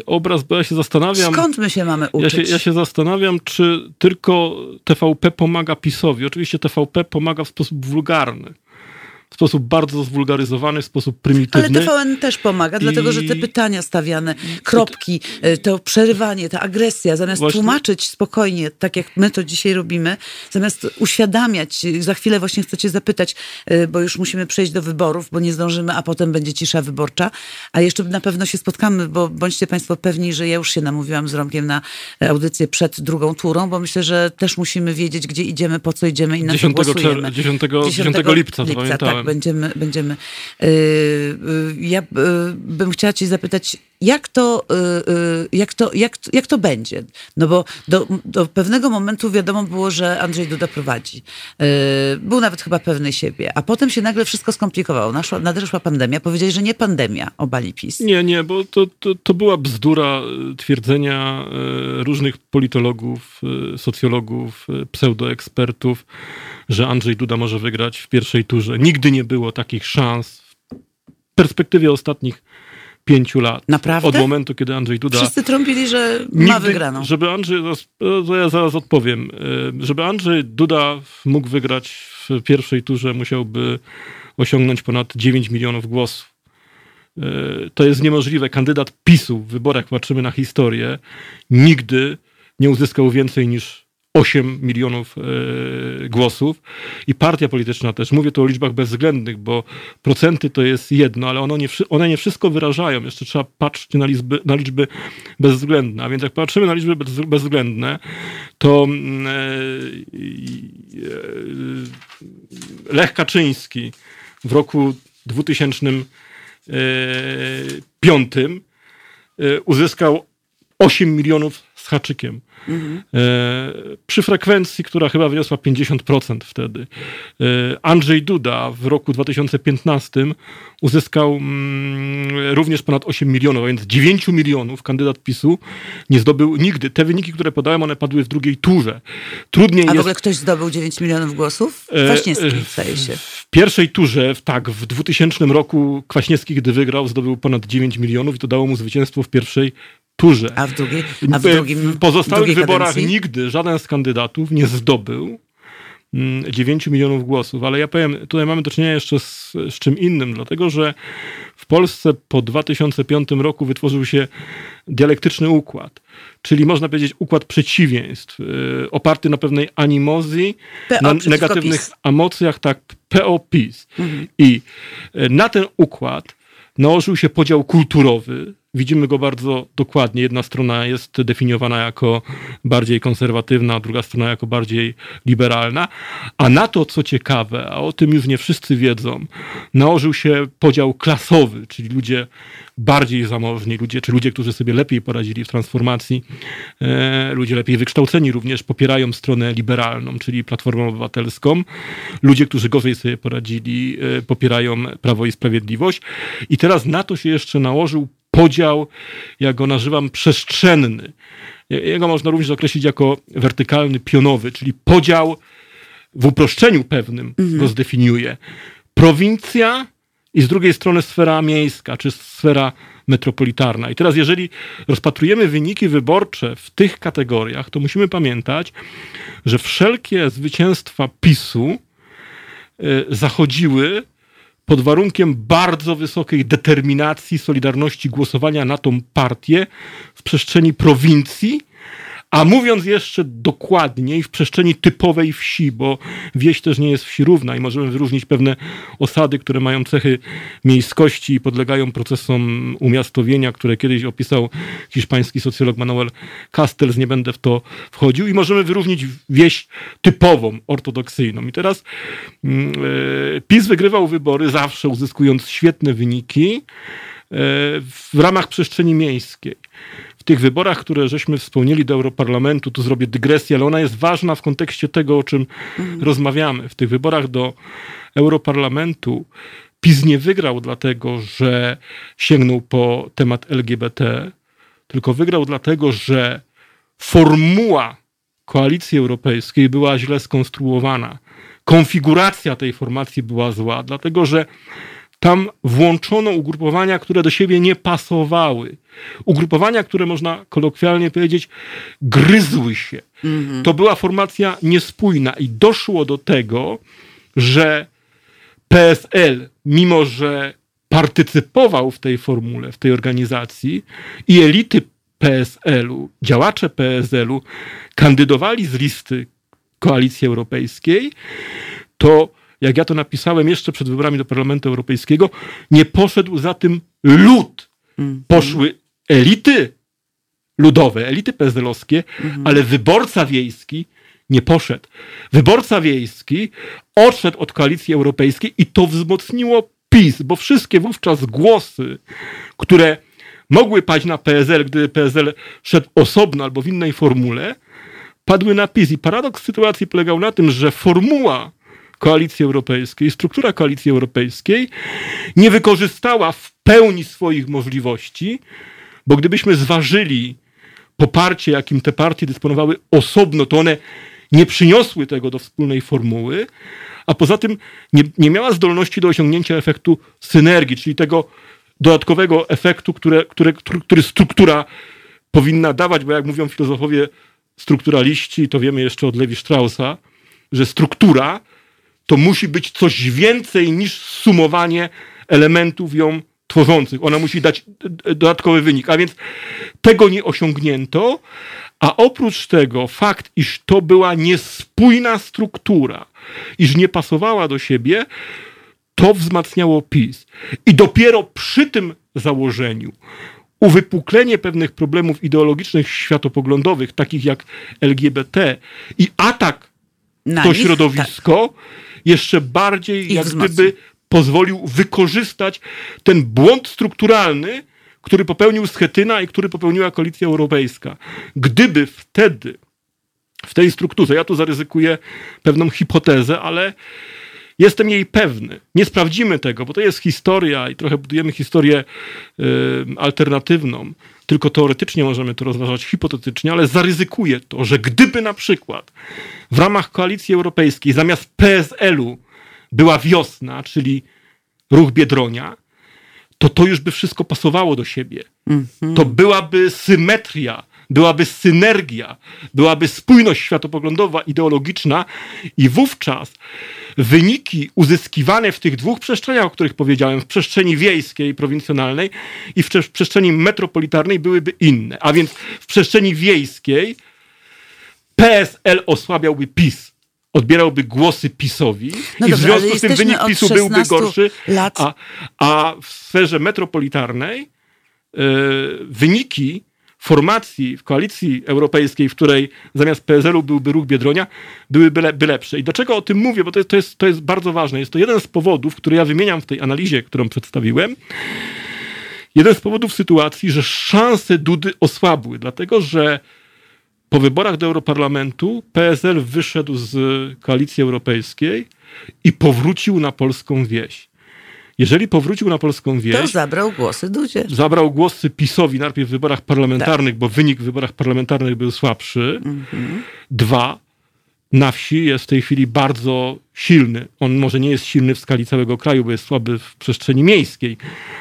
obraz, bo ja się zastanawiam. Skąd my się mamy Ja uczyć? się, ja się zastanawiam, czy tylko TVP pomaga PiSowi. Oczywiście TVP pomaga w sposób wulgarny. W sposób bardzo zwulgaryzowany, w sposób Ale prymitywny. TVN też pomaga, dlatego że te I- pytania stawiane, kropki, y, to przerywanie, ta agresja, zamiast Właśnie- tłumaczyć spokojnie, tak jak my to dzisiaj robimy, zamiast uświadamiać, za chwilę właśnie chcę cię zapytać, y, bo już musimy przejść do wyborów, bo nie zdążymy, a potem będzie cisza wyborcza, a jeszcze na pewno się spotkamy, bo bądźcie państwo pewni, że ja już się namówiłam z Romkiem na audycję przed drugą turą, bo myślę, że też musimy wiedzieć, gdzie idziemy, po co idziemy i na co 10 głosujemy. 10 10 lipca, to pamiętałem. Tak, będziemy, będziemy. Yy, yy, ja yy, bym chciała cię zapytać, jak to, yy, yy, jak to, jak, jak to będzie? No bo do, do pewnego momentu wiadomo było, że Andrzej Duda prowadzi. Yy, był nawet chyba pewny siebie, a potem się nagle wszystko skomplikowało. Naszła, nadeszła pandemia. Powiedzieli, że nie pandemia obali PiS. Nie, nie, bo to, to, to była bzdura twierdzenia różnych politologów, socjologów, pseudoekspertów, że Andrzej Duda może wygrać w pierwszej turze. Nigdy nie było takich szans w perspektywie ostatnich pięciu lat. Naprawdę? Od momentu, kiedy Andrzej Duda... Wszyscy trąbili, że ma Nigdy, wygraną. Żeby Andrzej, to ja zaraz odpowiem, E, żeby Andrzej Duda mógł wygrać w pierwszej turze, musiałby osiągnąć ponad 9 milionów głosów. E, To jest niemożliwe. Kandydat PiSu w wyborach, patrzymy na historię, nigdy nie uzyskał więcej niż 8 milionów e, głosów i partia polityczna też, mówię tu o liczbach bezwzględnych, bo procenty to jest jedno, ale one nie, one nie wszystko wyrażają. Jeszcze trzeba patrzeć na liczby, na liczby bezwzględne. A więc jak patrzymy na liczby bez, bezwzględne, to mm, e, e, Lech Kaczyński w roku 2005 e, uzyskał 8 milionów z haczykiem. E, przy frekwencji, która chyba wyniosła 50% wtedy. E, Andrzej Duda w roku 2015 uzyskał mm, również ponad 8 milionów, a więc 9 milionów kandydat PiSu nie zdobył nigdy. Te wyniki, które podałem, one padły w drugiej turze. Trudniej A w jest... ogóle ktoś zdobył 9 milionów głosów? Kwaśniewski, e, zdaje się. W pierwszej turze, w- tak, w 2000 roku Kwaśniewski, gdy wygrał, zdobył ponad 9 milionów i to dało mu zwycięstwo w pierwszej turze. A w drugiej, a w drugim, w pozostałych wyborach kadencji? nigdy żaden z kandydatów nie zdobył mm, 9 milionów głosów, ale ja powiem, tutaj mamy do czynienia jeszcze z, z czym innym, dlatego że w Polsce po 2005 roku wytworzył się dialektyczny układ, czyli można powiedzieć układ przeciwieństw, yy, oparty na pewnej animozji, PO na negatywnych PiS. emocjach, tak, PO-PiS. I e, na ten układ nałożył się podział kulturowy. Widzimy go bardzo dokładnie. Jedna strona jest definiowana jako bardziej konserwatywna, druga strona jako bardziej liberalna. A na to, co ciekawe, a o tym już nie wszyscy wiedzą, nałożył się podział klasowy, czyli ludzie bardziej zamożni, ludzie, czy ludzie, którzy sobie lepiej poradzili w transformacji, e, ludzie lepiej wykształceni również popierają stronę liberalną, czyli Platformę Obywatelską. Ludzie, którzy gorzej sobie poradzili, e, popierają Prawo i Sprawiedliwość. I teraz na to się jeszcze nałożył podział, jak go nazywam, przestrzenny. Jego można również określić jako wertykalny, pionowy, czyli podział w uproszczeniu pewnym go zdefiniuje. Prowincja i z drugiej strony sfera miejska, czy sfera metropolitarna. I teraz, jeżeli rozpatrujemy wyniki wyborcze w tych kategoriach, to musimy pamiętać, że wszelkie zwycięstwa PiSu y, zachodziły pod warunkiem bardzo wysokiej determinacji, solidarności głosowania na tą partię w przestrzeni prowincji, a mówiąc jeszcze dokładniej, w przestrzeni typowej wsi, bo wieś też nie jest wsi równa i możemy wyróżnić pewne osady, które mają cechy miejskości i podlegają procesom umiastowienia, które kiedyś opisał hiszpański socjolog Manuel Castells, nie będę w to wchodził, i możemy wyróżnić wieś typową, ortodoksyjną. I teraz e, PiS wygrywał wybory zawsze uzyskując świetne wyniki e, w ramach przestrzeni miejskiej. W tych wyborach, które żeśmy wspomnieli do Europarlamentu, tu zrobię dygresję, ale ona jest ważna w kontekście tego, o czym rozmawiamy. W tych wyborach do Europarlamentu PiS nie wygrał dlatego, że sięgnął po temat LGBT, tylko wygrał dlatego, że formuła koalicji europejskiej była źle skonstruowana. Konfiguracja tej formacji była zła, dlatego że tam włączono ugrupowania, które do siebie nie pasowały. Ugrupowania, które można kolokwialnie powiedzieć, gryzły się. To była formacja niespójna i doszło do tego, że PSL, mimo że partycypował w tej formule, w tej organizacji i elity PSL-u, działacze PSL-u kandydowali z listy Koalicji Europejskiej, to jak ja to napisałem jeszcze przed wyborami do Parlamentu Europejskiego, nie poszedł za tym lud. Poszły elity ludowe, elity PSL-owskie, ale wyborca wiejski nie poszedł. Wyborca wiejski odszedł od koalicji europejskiej i to wzmocniło PiS, bo wszystkie wówczas głosy, które mogły paść na PSL, gdyby PSL szedł osobno albo w innej formule, padły na PiS. I paradoks sytuacji polegał na tym, że formuła koalicji europejskiej, struktura koalicji europejskiej nie wykorzystała w pełni swoich możliwości, bo gdybyśmy zważyli poparcie, jakim te partie dysponowały osobno, to one nie przyniosły tego do wspólnej formuły, a poza tym nie, nie miała zdolności do osiągnięcia efektu synergii, czyli tego dodatkowego efektu, które, które, który struktura powinna dawać, bo jak mówią filozofowie strukturaliści, to wiemy jeszcze od Lewi Straussa, że struktura to musi być coś więcej niż sumowanie elementów ją tworzących. Ona musi dać dodatkowy wynik. A więc tego nie osiągnięto, a oprócz tego fakt, iż to była niespójna struktura, iż nie pasowała do siebie, to wzmacniało PiS. I dopiero przy tym założeniu uwypuklenie pewnych problemów ideologicznych, światopoglądowych, takich jak LGBT i atak Na to nich? środowisko, Tak. Jeszcze bardziej Ich jak wzmocni. gdyby pozwolił wykorzystać ten błąd strukturalny, który popełnił Schetyna i który popełniła Koalicja Europejska. Gdyby wtedy w tej strukturze, ja tu zaryzykuję pewną hipotezę, ale jestem jej pewny. Nie sprawdzimy tego, bo to jest historia i trochę budujemy historię y, alternatywną. Tylko teoretycznie możemy to rozważać hipotetycznie, ale zaryzykuję to, że gdyby na przykład w ramach koalicji europejskiej zamiast PSL-u była wiosna, czyli ruch Biedronia, to to już by wszystko pasowało do siebie. To byłaby symetria, byłaby synergia, byłaby spójność światopoglądowa, ideologiczna i wówczas wyniki uzyskiwane w tych dwóch przestrzeniach, o których powiedziałem, w przestrzeni wiejskiej, prowincjonalnej i w prze- w przestrzeni metropolitarnej byłyby inne. A więc w przestrzeni wiejskiej PSL osłabiałby PiS. Odbierałby głosy PiSowi No i w związku z tym wynik PiSu byłby 16 gorszy, lat. a, a w sferze metropolitarnej e, wyniki formacji w koalicji europejskiej, w której zamiast PSL-u byłby ruch Biedronia, byłyby by lepsze. I dlaczego o tym mówię? Bo to jest, to, jest, to jest bardzo ważne. Jest to jeden z powodów, który ja wymieniam w tej analizie, którą przedstawiłem. Jeden z powodów sytuacji, że szanse Dudy osłabły, dlatego że po wyborach do Europarlamentu PSL wyszedł z koalicji europejskiej i powrócił na polską wieś. Jeżeli powrócił na polską To wieś, zabrał głosy Dudzie. zabrał głosy PiSowi najpierw w wyborach parlamentarnych, bo wynik w wyborach parlamentarnych był słabszy. Dwa, na wsi jest w tej chwili bardzo silny. On może nie jest silny w skali całego kraju, bo jest słaby w przestrzeni miejskiej,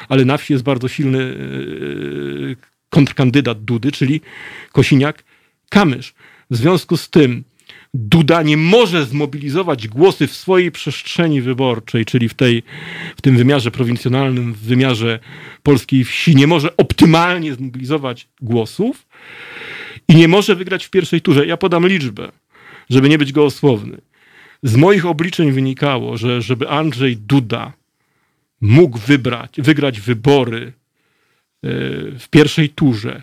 ale na wsi jest bardzo silny yy, kontrkandydat Dudy, czyli Kosiniak-Kamysz. W związku z tym Duda nie może zmobilizować głosy w swojej przestrzeni wyborczej, czyli w, tej, w tym wymiarze prowincjonalnym, w wymiarze polskiej wsi, nie może optymalnie zmobilizować głosów i nie może wygrać w pierwszej turze. Ja podam liczbę, żeby nie być gołosłowny. Z moich obliczeń wynikało, że żeby Andrzej Duda mógł wybrać, wygrać wybory yy, w pierwszej turze,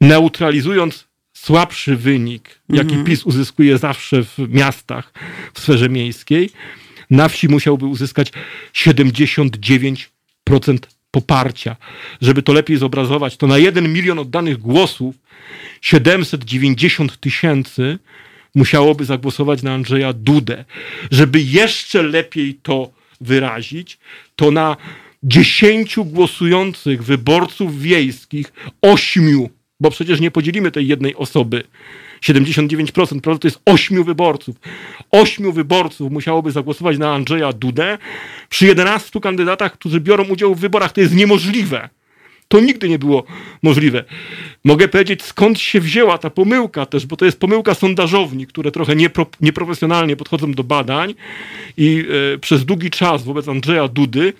neutralizując słabszy wynik, jaki PiS uzyskuje zawsze w miastach, w sferze miejskiej, na wsi musiałby uzyskać 79% poparcia. Żeby to lepiej zobrazować, to na jeden milion oddanych głosów 790 tysięcy musiałoby zagłosować na Andrzeja Dudę. Żeby jeszcze lepiej to wyrazić, to na dziesięciu głosujących wyborców wiejskich, ośmiu, bo przecież nie podzielimy tej jednej osoby, 79%, prawda, to jest ośmiu wyborców. Ośmiu wyborców musiałoby zagłosować na Andrzeja Dudę. Przy 11 kandydatach, którzy biorą udział w wyborach, to jest niemożliwe. To nigdy nie było możliwe. Mogę powiedzieć, skąd się wzięła ta pomyłka też, bo to jest pomyłka sondażowni, które trochę niepro, nieprofesjonalnie podchodzą do badań i e, przez długi czas wobec Andrzeja Dudy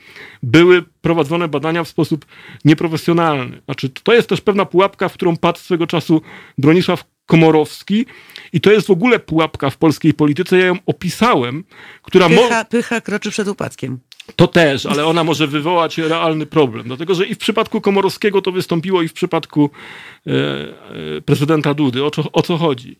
były prowadzone badania w sposób nieprofesjonalny. Znaczy, to jest też pewna pułapka, w którą padł swego czasu Bronisław Komorowski i to jest w ogóle pułapka w polskiej polityce, ja ją opisałem, która... Pycha, pycha kroczy przed upadkiem. To też, ale ona może wywołać realny problem. Dlatego, że i w przypadku Komorowskiego to wystąpiło, i w przypadku e, e, prezydenta Dudy. O, o co chodzi?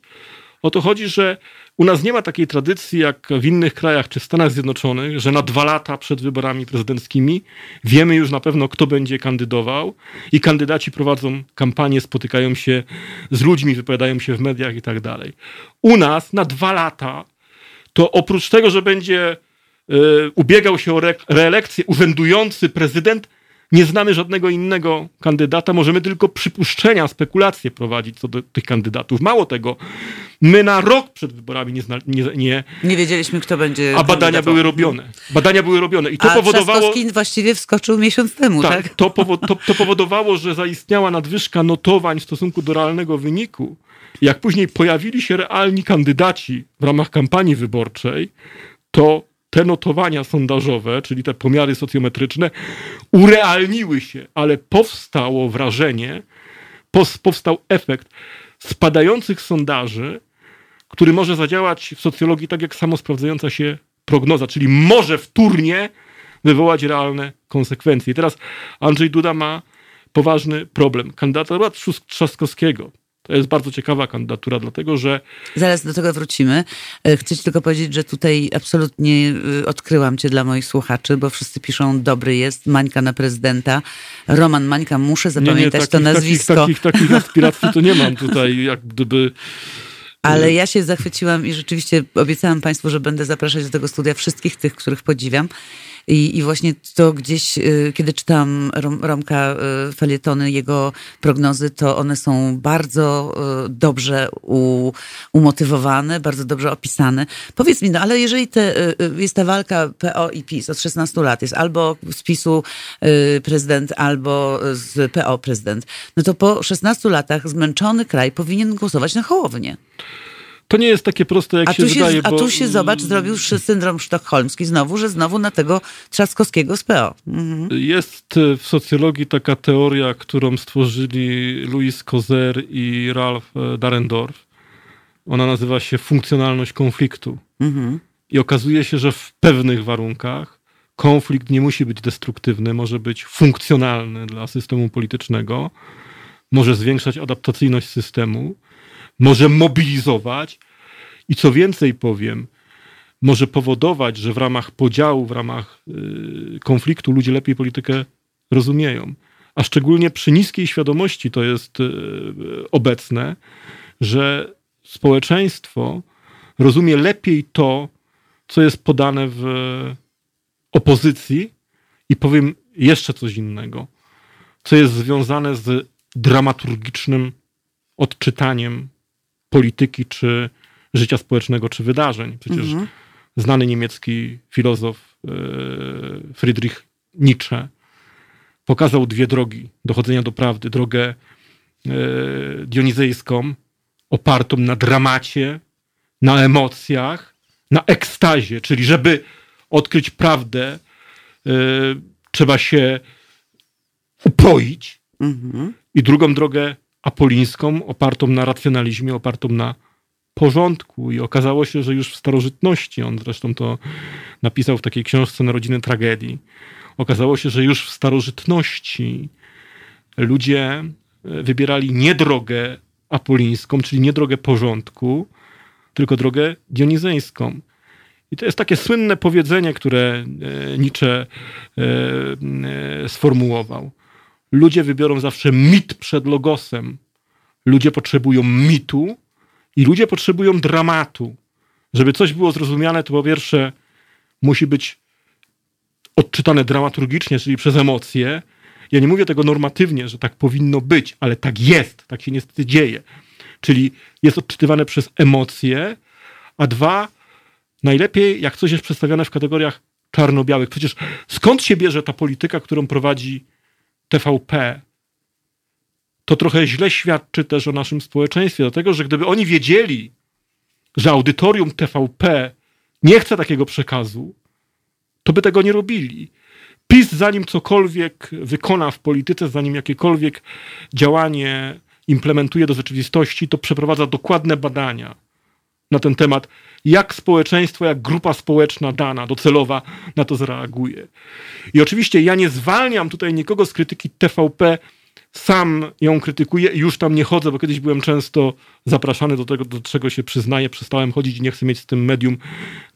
O to chodzi, że u nas nie ma takiej tradycji jak w innych krajach czy Stanach Zjednoczonych, że na dwa lata przed wyborami prezydenckimi wiemy już na pewno, kto będzie kandydował i kandydaci prowadzą kampanię, spotykają się z ludźmi, wypowiadają się w mediach i tak dalej. U nas na dwa lata to oprócz tego, że będzie ubiegał się o re reelekcję urzędujący prezydent, nie znamy żadnego innego kandydata, możemy tylko przypuszczenia, spekulacje prowadzić co do tych kandydatów. Mało tego, my na rok przed wyborami nie, nie, nie, nie wiedzieliśmy, kto będzie. A badania były robione. Badania były robione. I to a powodowało. Trzaskowski właściwie wskoczył miesiąc temu, tak? tak? To, powo to, to powodowało, że zaistniała nadwyżka notowań w stosunku do realnego wyniku. Jak później pojawili się realni kandydaci w ramach kampanii wyborczej, to te notowania sondażowe, czyli te pomiary socjometryczne, urealniły się, ale powstało wrażenie, powstał efekt spadających sondaży, który może zadziałać w socjologii tak jak samo sprawdzająca się prognoza, czyli może wtórnie wywołać realne konsekwencje. I teraz Andrzej Duda ma poważny problem. Kandydatura Trzaskowskiego to jest bardzo ciekawa kandydatura, dlatego że. Zaraz do tego wrócimy. E, chcę ci tylko powiedzieć, że tutaj absolutnie e, odkryłam cię dla moich słuchaczy, bo wszyscy piszą dobry jest, Mańka na prezydenta. Roman Mańka, muszę zapamiętać nie, nie, takich, to nazwisko. Takich, takich, takich aspiracji to nie mam tutaj, jak gdyby. Ale ja się zachwyciłam i rzeczywiście obiecałam Państwu, że będę zapraszać do tego studia wszystkich tych, których podziwiam. I, i właśnie to gdzieś, y, kiedy czytam Rom, Romka y, felietony, jego prognozy, to one są bardzo y, dobrze u, umotywowane, bardzo dobrze opisane. Powiedz mi, no ale jeżeli te, jest ta walka PO i PiS od 16 lat, jest albo z PiSu prezydent, albo z PO prezydent, no to po 16 latach zmęczony kraj powinien głosować na Hołownię. To nie jest takie proste, jak a się, się wydaje. A bo... tu się, zobacz, zrobił syndrom sztokholmski znowu, że znowu na tego Trzaskowskiego z PO. Mhm. Jest e, w socjologii taka teoria, którą stworzyli Louis Kozer i Ralph e, Darendorf. Ona nazywa się funkcjonalność konfliktu. Mhm. I okazuje się, że w pewnych warunkach konflikt nie musi być destruktywny, może być funkcjonalny dla systemu politycznego, może zwiększać adaptacyjność systemu może mobilizować i co więcej powiem, może powodować, że w ramach podziału, w ramach y, konfliktu ludzie lepiej politykę rozumieją. A szczególnie przy niskiej świadomości to jest y, obecne, że społeczeństwo rozumie lepiej to, co jest podane w opozycji i powiem jeszcze coś innego, co jest związane z dramaturgicznym odczytaniem polityki, czy życia społecznego, czy wydarzeń. Przecież mhm. znany niemiecki filozof e, Friedrich Nietzsche pokazał dwie drogi dochodzenia do prawdy. Drogę e, dionizejską, opartą na dramacie, na emocjach, na ekstazie, czyli żeby odkryć prawdę, e, trzeba się upoić. Mhm. I drugą drogę apolińską, opartą na racjonalizmie, opartą na porządku. I okazało się, że już w starożytności, on zresztą to napisał w takiej książce Narodziny Tragedii, okazało się, że już w starożytności ludzie e, wybierali nie drogę apolińską, czyli nie drogę porządku, tylko drogę dionizyjską. I to jest takie słynne powiedzenie, które e, Nietzsche e, sformułował. Ludzie wybiorą zawsze mit przed logosem. Ludzie potrzebują mitu i ludzie potrzebują dramatu. Żeby coś było zrozumiane, to po pierwsze musi być odczytane dramaturgicznie, czyli przez emocje. Ja nie mówię tego normatywnie, że tak powinno być, ale tak jest, tak się niestety dzieje. Czyli jest odczytywane przez emocje, a dwa, najlepiej jak coś jest przedstawione w kategoriach czarno-białych. Przecież skąd się bierze ta polityka, którą prowadzi TVP? To trochę źle świadczy też o naszym społeczeństwie, dlatego że gdyby oni wiedzieli, że audytorium TVP nie chce takiego przekazu, to by tego nie robili. PiS, zanim cokolwiek wykona w polityce, zanim jakiekolwiek działanie implementuje do rzeczywistości, to przeprowadza dokładne badania na ten temat, jak społeczeństwo, jak grupa społeczna dana, docelowa na to zareaguje. I oczywiście ja nie zwalniam tutaj nikogo z krytyki TVP, sam ją krytykuję i już tam nie chodzę, bo kiedyś byłem często zapraszany do tego, do czego się przyznaję, przestałem chodzić i nie chcę mieć z tym medium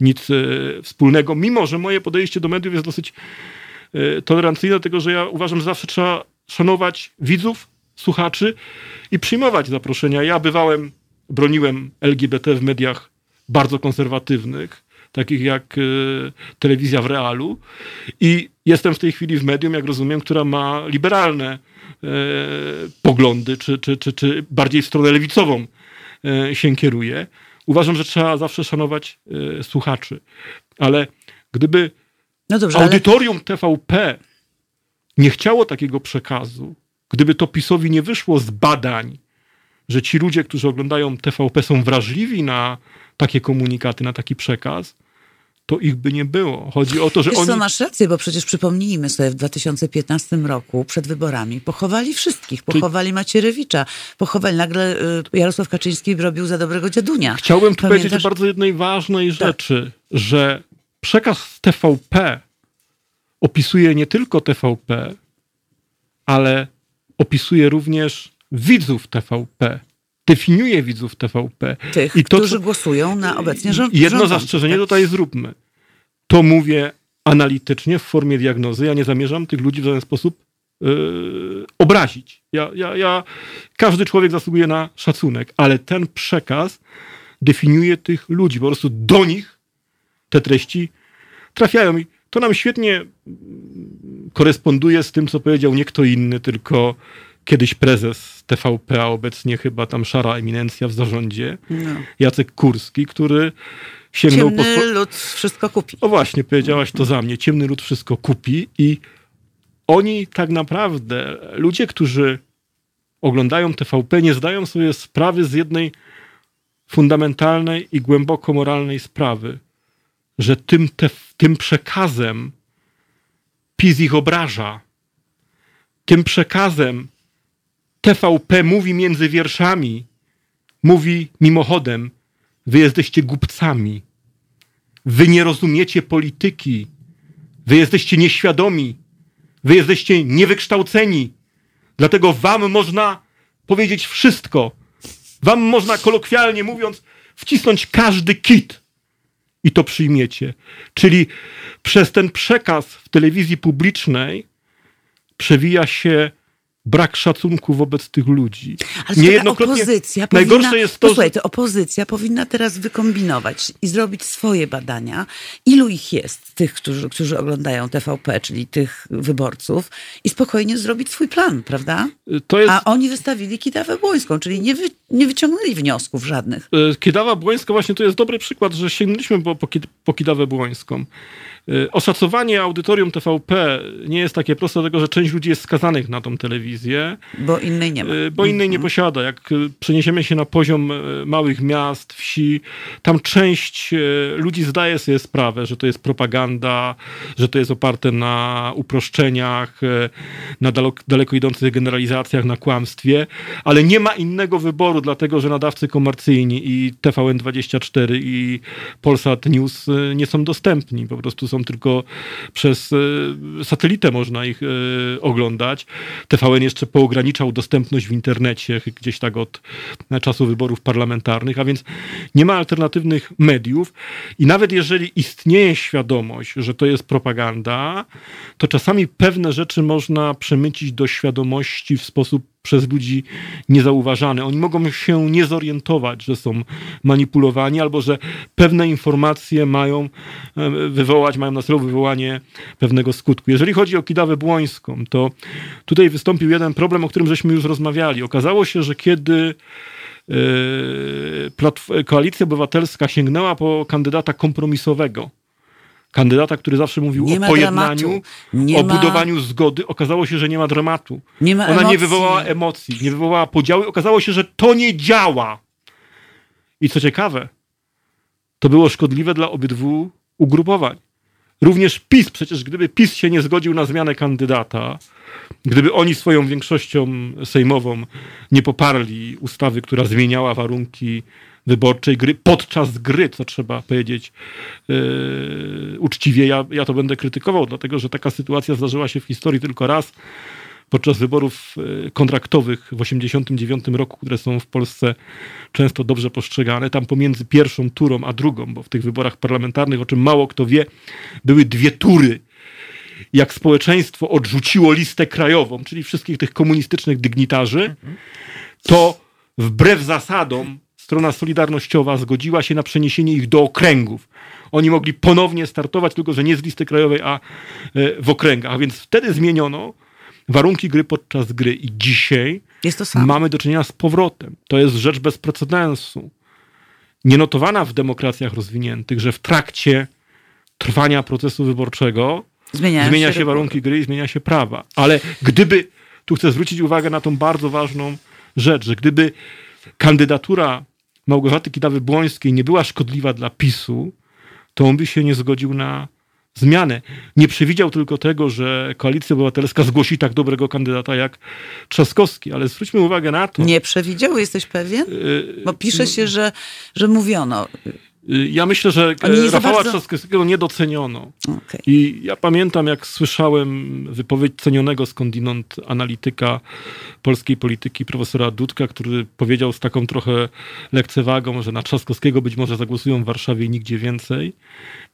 nic e, wspólnego, mimo że moje podejście do mediów jest dosyć e, tolerancyjne, dlatego że ja uważam, że zawsze trzeba szanować widzów, słuchaczy i przyjmować zaproszenia. Ja bywałem, broniłem LGBT w mediach bardzo konserwatywnych, takich jak y, telewizja w realu i jestem w tej chwili w medium, jak rozumiem, która ma liberalne y, poglądy, czy, czy, czy, czy bardziej w stronę lewicową y, się kieruje. Uważam, że trzeba zawsze szanować słuchaczy, ale gdyby no dobrze, audytorium ale... TVP nie chciało takiego przekazu, Gdyby to PiSowi nie wyszło z badań, że ci ludzie, którzy oglądają TVP są wrażliwi na takie komunikaty, na taki przekaz, to ich by nie było. Chodzi o to, że Wiesz oni... co, masz rację, bo przecież przypomnijmy sobie, w 2015 roku, przed wyborami, pochowali wszystkich. Pochowali Ty... Macierewicza, pochowali nagle y, Jarosław Kaczyński robił za dobrego dziadunia. Chciałbym tu Pamiętasz? powiedzieć o bardzo jednej ważnej tak. rzeczy, że przekaz TVP opisuje nie tylko TVP, ale opisuje również widzów TVP. Definiuje widzów TVP. Tych, I to, którzy głosują na obecnie rząd. Jedno zastrzeżenie tak? tutaj zróbmy. To mówię analitycznie, w formie diagnozy. Ja nie zamierzam tych ludzi w żaden sposób yy, obrazić. Ja, ja, ja, każdy człowiek zasługuje na szacunek, ale ten przekaz definiuje tych ludzi. Po prostu do nich te treści trafiają. I to nam świetnie koresponduje z tym, co powiedział nie kto inny, tylko kiedyś prezes TVP, a obecnie chyba tam szara eminencja w zarządzie, no. Jacek Kurski, który sięgnął Ciemny po... lud wszystko kupi. O właśnie, powiedziałaś to za mnie. Ciemny lud wszystko kupi i oni tak naprawdę, ludzie, którzy oglądają TVP, nie zdają sobie sprawy z jednej fundamentalnej i głęboko moralnej sprawy, że tym, te, tym przekazem PiS ich obraża. Tym przekazem TVP mówi między wierszami, mówi mimochodem, wy jesteście głupcami, wy nie rozumiecie polityki, wy jesteście nieświadomi, wy jesteście niewykształceni, dlatego wam można powiedzieć wszystko. Wam można kolokwialnie mówiąc wcisnąć każdy kit. I to przyjmiecie. Czyli przez ten przekaz w telewizji publicznej przewija się brak szacunku wobec tych ludzi. Ale Niejednokrotnie opozycja najgorsze powinna, jest to, posłuchaj, to opozycja powinna teraz wykombinować i zrobić swoje badania, ilu ich jest, tych, którzy, którzy oglądają TVP, czyli tych wyborców i spokojnie zrobić swój plan, prawda? Jest... A oni wystawili Kidawę Błońską, czyli nie, wy, nie wyciągnęli wniosków żadnych. E, Kidawa Błońska właśnie to jest dobry przykład, że sięgnęliśmy po, po, po Kidawę Błońską. Y, oszacowanie audytorium TVP nie jest takie proste, dlatego że część ludzi jest skazanych na tą telewizję. Bo innej nie ma. Y, bo innej nie mhm. posiada. Jak y, przeniesiemy się na poziom małych miast, wsi, tam część ludzi zdaje sobie sprawę, że to jest propaganda, że to jest oparte na uproszczeniach, na daleko, daleko idących generalizacjach, na kłamstwie, ale nie ma innego wyboru, dlatego że nadawcy komercyjni i TVN24 i Polsat News nie są dostępni. Po prostu są są tylko przez e, satelitę można ich e, oglądać. TVN jeszcze poograniczał dostępność w internecie gdzieś tak od czasu wyborów parlamentarnych, a więc nie ma alternatywnych mediów i nawet jeżeli istnieje świadomość, że to jest propaganda, to czasami pewne rzeczy można przemycić do świadomości w sposób przez ludzi niezauważany. Oni mogą się nie zorientować, że są manipulowani albo że pewne informacje mają e, wywołać, mają na celu wywołanie pewnego skutku. Jeżeli chodzi o Kidawę Błońską, to tutaj wystąpił jeden problem, o którym żeśmy już rozmawiali. Okazało się, że kiedy e, Koalicja Obywatelska sięgnęła po kandydata kompromisowego, kandydata, który zawsze mówił nie o pojednaniu, o ma... budowaniu zgody. Okazało się, że nie ma dramatu. Nie ma Ona emocji. nie wywołała emocji, nie wywołała podziału. Okazało się, że to nie działa. I co ciekawe, to było szkodliwe dla obydwu ugrupowań. Również PiS, przecież gdyby PiS się nie zgodził na zmianę kandydata, gdyby oni swoją większością sejmową nie poparli ustawy, która zmieniała warunki wyborczej gry, podczas gry, co trzeba powiedzieć yy, uczciwie, ja, ja to będę krytykował, dlatego że taka sytuacja zdarzyła się w historii tylko raz podczas wyborów yy, kontraktowych w 1989 roku, które są w Polsce często dobrze postrzegane. Tam pomiędzy pierwszą turą a drugą, bo w tych wyborach parlamentarnych, o czym mało kto wie, były dwie tury. Jak społeczeństwo odrzuciło listę krajową, czyli wszystkich tych komunistycznych dygnitarzy, to wbrew zasadom strona solidarnościowa zgodziła się na przeniesienie ich do okręgów. Oni mogli ponownie startować, tylko że nie z listy krajowej, a e, w okręgach. A więc wtedy zmieniono warunki gry podczas gry. I dzisiaj mamy do czynienia z powrotem. To jest rzecz bez precedensu. Nienotowana w demokracjach rozwiniętych, że w trakcie trwania procesu wyborczego zmienia, zmienia się, się warunki gry i zmienia się prawa. Ale gdyby, tu chcę zwrócić uwagę na tą bardzo ważną rzecz, że gdyby kandydatura Małgorzaty Kidawy-Błońskiej nie była szkodliwa dla PiSu, to on by się nie zgodził na zmianę. Nie przewidział tylko tego, że Koalicja Obywatelska zgłosi tak dobrego kandydata jak Trzaskowski, ale zwróćmy uwagę na to. Nie przewidział, jesteś pewien? Y, Bo pisze się, że, że mówiono. Y, ja myślę, że Rafała bardzo... Trzaskowskiego nie doceniono. Okay. I ja pamiętam, jak słyszałem wypowiedź cenionego skądinąd analityka polskiej polityki, profesora Dudka, który powiedział z taką trochę lekcewagą, że na Trzaskowskiego być może zagłosują w Warszawie i nigdzie więcej.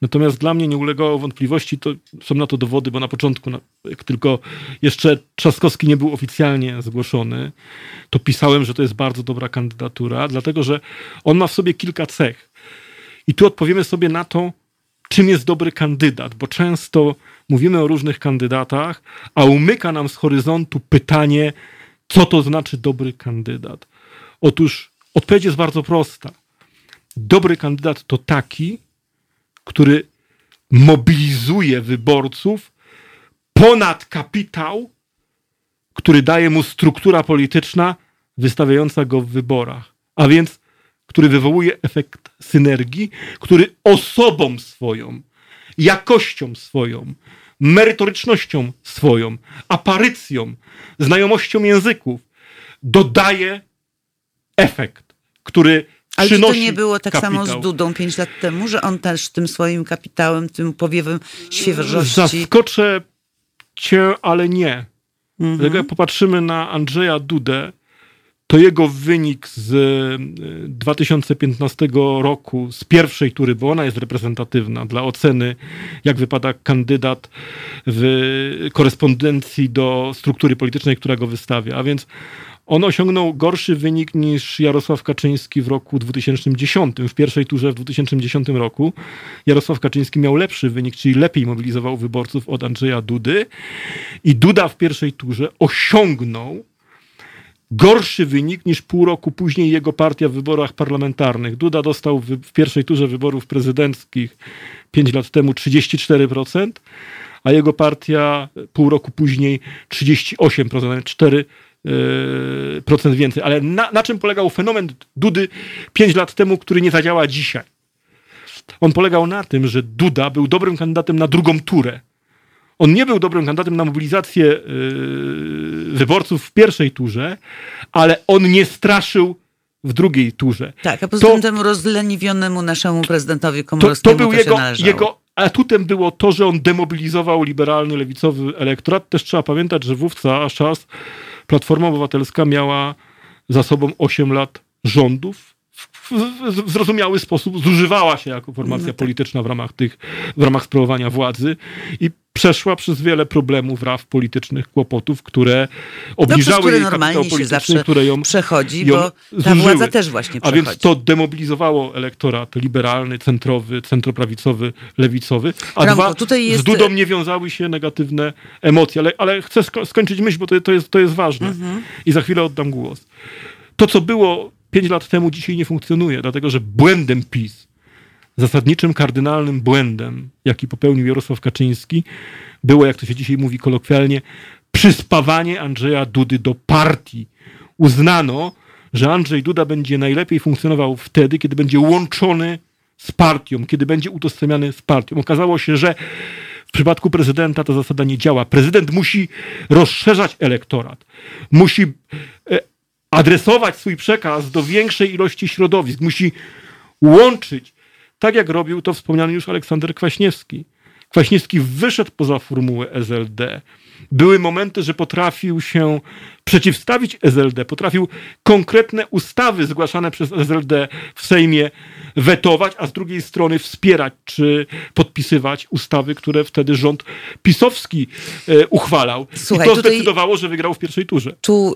Natomiast dla mnie nie ulegało wątpliwości, to są na to dowody, bo na początku, jak tylko jeszcze Trzaskowski nie był oficjalnie zgłoszony, to pisałem, że to jest bardzo dobra kandydatura, dlatego że on ma w sobie kilka cech i tu odpowiemy sobie na to, czym jest dobry kandydat, bo często mówimy o różnych kandydatach, a umyka nam z horyzontu pytanie, co to znaczy dobry kandydat. Otóż odpowiedź jest bardzo prosta. Dobry kandydat to taki, który mobilizuje wyborców ponad kapitał, który daje mu struktura polityczna wystawiająca go w wyborach. A więc który wywołuje efekt synergii, który osobą swoją, jakością swoją, merytorycznością swoją, aparycją, znajomością języków dodaje efekt, który ale czy to nie było tak kapitał. samo z Dudą pięć lat temu, że on też tym swoim kapitałem, tym powiewem świeżości... Zaskoczę cię, ale nie. Mhm. Jak popatrzymy na Andrzeja Dudę, to jego wynik z 2015 e, roku, z pierwszej tury, bo ona jest reprezentatywna dla oceny, jak wypada kandydat w korespondencji do struktury politycznej, która go wystawia. A więc on osiągnął gorszy wynik niż Jarosław Kaczyński w roku 2010. W pierwszej turze w 2010 roku Jarosław Kaczyński miał lepszy wynik, czyli lepiej mobilizował wyborców od Andrzeja Dudy. I Duda w pierwszej turze osiągnął gorszy wynik niż pół roku później jego partia w wyborach parlamentarnych. Duda dostał w, pierwszej turze wyborów prezydenckich 5 lat temu 34%, a jego partia pół roku później 38%, 4 e, procent więcej. Ale na, na czym polegał fenomen Dudy 5 lat temu, który nie zadziała dzisiaj? On polegał na tym, że Duda był dobrym kandydatem na drugą turę. On nie był dobrym kandydatem na mobilizację yy, wyborców w pierwszej turze, ale on nie straszył w drugiej turze. Tak, a poza to, tym temu rozleniwionemu naszemu prezydentowi Komorowskiemu to, to był jego, jego atutem było to, że on demobilizował liberalny, lewicowy elektorat. Też trzeba pamiętać, że wówczas czas Platforma Obywatelska miała za sobą 8 lat rządów. W, zrozumiały sposób zużywała się jako formacja No tak. polityczna w ramach tych, w ramach sprawowania władzy i przeszła przez wiele problemów, raf politycznych, kłopotów, które obniżały No, które jej normalnie kapitał polityczny, które ją Przechodzi, ją bo ta zużyły. władza też właśnie A przechodzi. więc to demobilizowało elektorat liberalny, centrowy, centroprawicowy, lewicowy. A dwa, tutaj jest- z Dudą nie wiązały się negatywne emocje. Ale, ale chcę sko- skończyć myśl, bo to, to, jest, to jest ważne. Mhm. I za chwilę oddam głos. To, co było pięć lat temu, dzisiaj nie funkcjonuje, dlatego że błędem PiS, zasadniczym, kardynalnym błędem, jaki popełnił Jarosław Kaczyński, było, jak to się dzisiaj mówi kolokwialnie, przyspawanie Andrzeja Dudy do partii. Uznano, że Andrzej Duda będzie najlepiej funkcjonował wtedy, kiedy będzie łączony z partią, kiedy będzie utożsamiany z partią. Okazało się, że w przypadku prezydenta ta zasada nie działa. Prezydent musi rozszerzać elektorat, musi e, adresować swój przekaz do większej ilości środowisk, musi łączyć, tak jak robił to wspomniany już Aleksander Kwaśniewski. Kwaśniewski wyszedł poza formułę SLD. Były momenty, że potrafił się przeciwstawić SLD, potrafił konkretne ustawy zgłaszane przez SLD w Sejmie wetować, a z drugiej strony wspierać czy podpisywać ustawy, które wtedy rząd pisowski e, uchwalał. Słuchaj, I to zdecydowało, że wygrał w pierwszej turze. Tu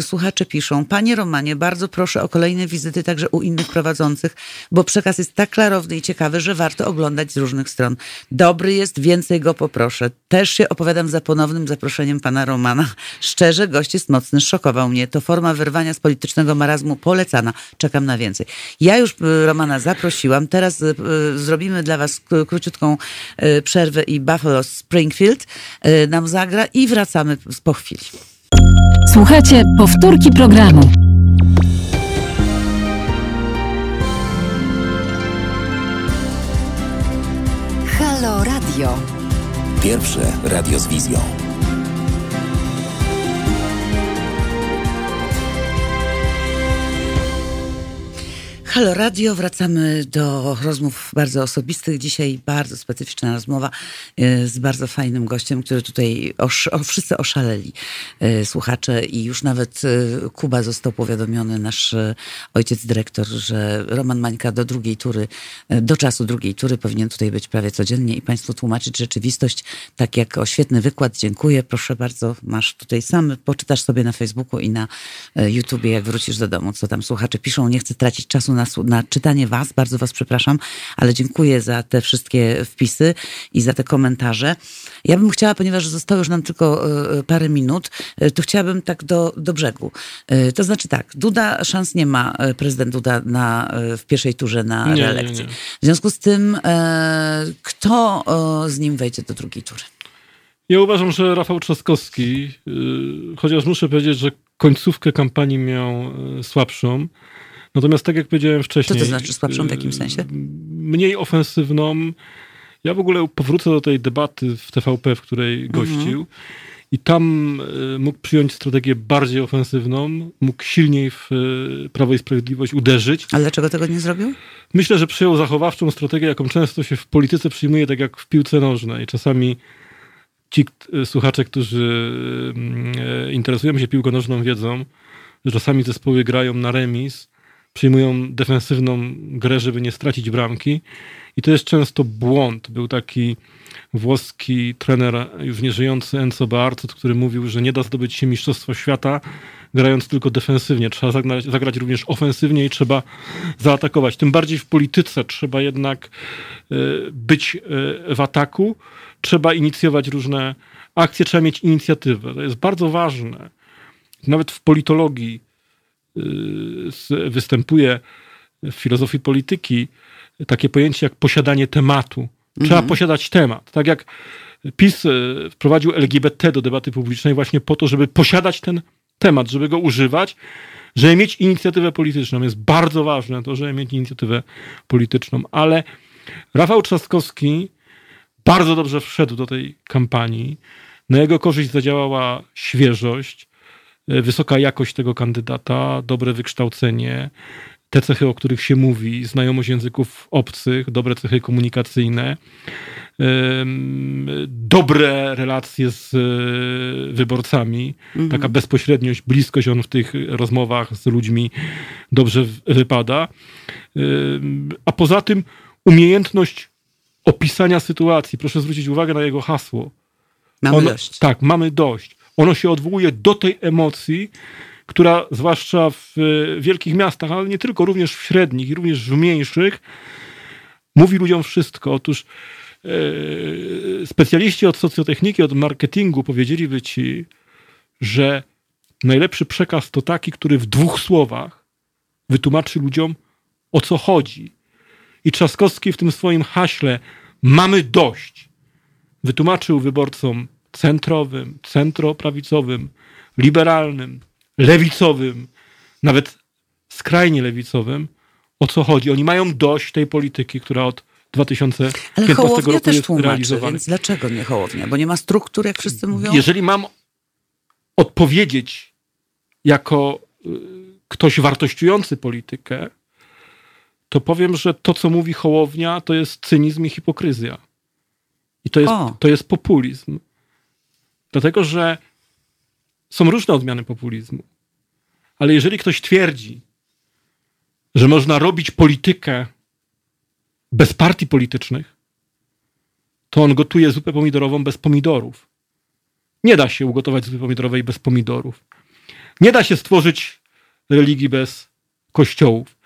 słuchacze piszą, panie Romanie, bardzo proszę o kolejne wizyty także u innych prowadzących, bo przekaz jest tak klarowny i ciekawy, że warto oglądać z różnych stron. Dobry jest, więcej go poproszę. Też się opowiadam za ponownym zaproszeniem pana Romana. Szczerze, gość jest mocny, szokował mnie. To forma wyrwania z politycznego marazmu polecana. Czekam na więcej. Ja już y, Romana zaprosiłam. Teraz y, y, zrobimy dla was króciutką przerwę i Buffalo Springfield nam zagra i wracamy po chwili. Słuchajcie powtórki programu. Halo Radio. Pierwsze radio z wizją. Halo Radio, wracamy do rozmów bardzo osobistych. Dzisiaj bardzo specyficzna rozmowa e, z bardzo fajnym gościem, który tutaj osz, o, wszyscy oszaleli e, słuchacze i już nawet e, Kuba został powiadomiony, nasz ojciec dyrektor, że Roman Mańka do drugiej tury, do czasu drugiej tury powinien tutaj być prawie codziennie i Państwu tłumaczyć rzeczywistość, tak jak o świetny wykład. Dziękuję. Proszę bardzo, masz tutaj sam, poczytasz sobie na Facebooku i na YouTubie, jak wrócisz do domu, co tam słuchacze piszą. Nie chcę tracić czasu na, słu- na czytanie was, bardzo was przepraszam, ale dziękuję za te wszystkie wpisy i za te komentarze. Ja bym chciała, ponieważ zostało już nam tylko e, parę minut, e, to chciałabym tak do, do brzegu. E, To znaczy tak, Duda szans nie ma, e, prezydent Duda na, e, w pierwszej turze na Nie, nie, reelekcji. nie. W związku z tym, e, kto e, z nim wejdzie do drugiej tury? Ja uważam, że Rafał Trzaskowski, chociaż muszę powiedzieć, że końcówkę kampanii miał słabszą. Natomiast tak jak powiedziałem wcześniej. Co to znaczy słabszą? W jakim yy, sensie? Mniej ofensywną. Ja w ogóle powrócę do tej debaty w TVP, w której Mhm. gościł. I tam yy, mógł przyjąć strategię bardziej ofensywną, mógł silniej w yy, Prawo i Sprawiedliwość uderzyć. Ale dlaczego tego nie zrobił? Myślę, że przyjął zachowawczą strategię, jaką często się w polityce przyjmuje, tak jak w piłce nożnej. Czasami ci słuchacze, którzy interesują się piłką nożną, wiedzą, że czasami zespoły grają na remis, przyjmują defensywną grę, żeby nie stracić bramki. I to jest często błąd. Był taki włoski trener, już nieżyjący Enzo Bearzo, który mówił, że nie da zdobyć się Mistrzostwa Świata grając tylko defensywnie. Trzeba zagrać, zagrać również ofensywnie i trzeba zaatakować. Tym bardziej w polityce trzeba jednak e, być e, w ataku, trzeba inicjować różne akcje, trzeba mieć inicjatywę. To jest bardzo ważne. Nawet w politologii y, występuje w filozofii polityki takie pojęcie jak posiadanie tematu. Trzeba posiadać temat. Tak jak PiS y, wprowadził LGBT do debaty publicznej właśnie po to, żeby posiadać ten temat, żeby go używać, żeby mieć inicjatywę polityczną. Jest bardzo ważne to, żeby mieć inicjatywę polityczną, ale Rafał Trzaskowski bardzo dobrze wszedł do tej kampanii. Na jego korzyść zadziałała świeżość, e, wysoka jakość tego kandydata, dobre wykształcenie, te cechy, o których się mówi, znajomość języków obcych, dobre cechy komunikacyjne, dobre relacje z e, wyborcami, mhm. taka bezpośredniość, bliskość on w tych rozmowach z ludźmi dobrze wypada. A poza tym umiejętność opisania sytuacji. Proszę zwrócić uwagę na jego hasło. Mamy ono, dość. Tak, mamy dość. Ono się odwołuje do tej emocji, która zwłaszcza w wielkich miastach, ale nie tylko, również w średnich i również w mniejszych, mówi ludziom wszystko. Otóż e, specjaliści od socjotechniki, od marketingu powiedzieliby ci, że najlepszy przekaz to taki, który w dwóch słowach wytłumaczy ludziom, o co chodzi. I Trzaskowski w tym swoim haśle mamy dość wytłumaczył wyborcom centrowym, centroprawicowym, liberalnym, lewicowym, nawet skrajnie lewicowym, o co chodzi. Oni mają dość tej polityki, która od 2015 Ale Hołownia roku też jest tłumaczy, realizowana. Więc dlaczego nie Hołownia? Bo nie ma struktur, jak wszyscy mówią? Jeżeli mam odpowiedzieć jako y, ktoś wartościujący politykę, to powiem, że to, co mówi Hołownia, to jest cynizm i hipokryzja. I to jest, to jest populizm. Dlatego, że są różne odmiany populizmu. Ale jeżeli ktoś twierdzi, że można robić politykę bez partii politycznych, to on gotuje zupę pomidorową bez pomidorów. Nie da się ugotować zupy pomidorowej bez pomidorów. Nie da się stworzyć religii bez kościołów.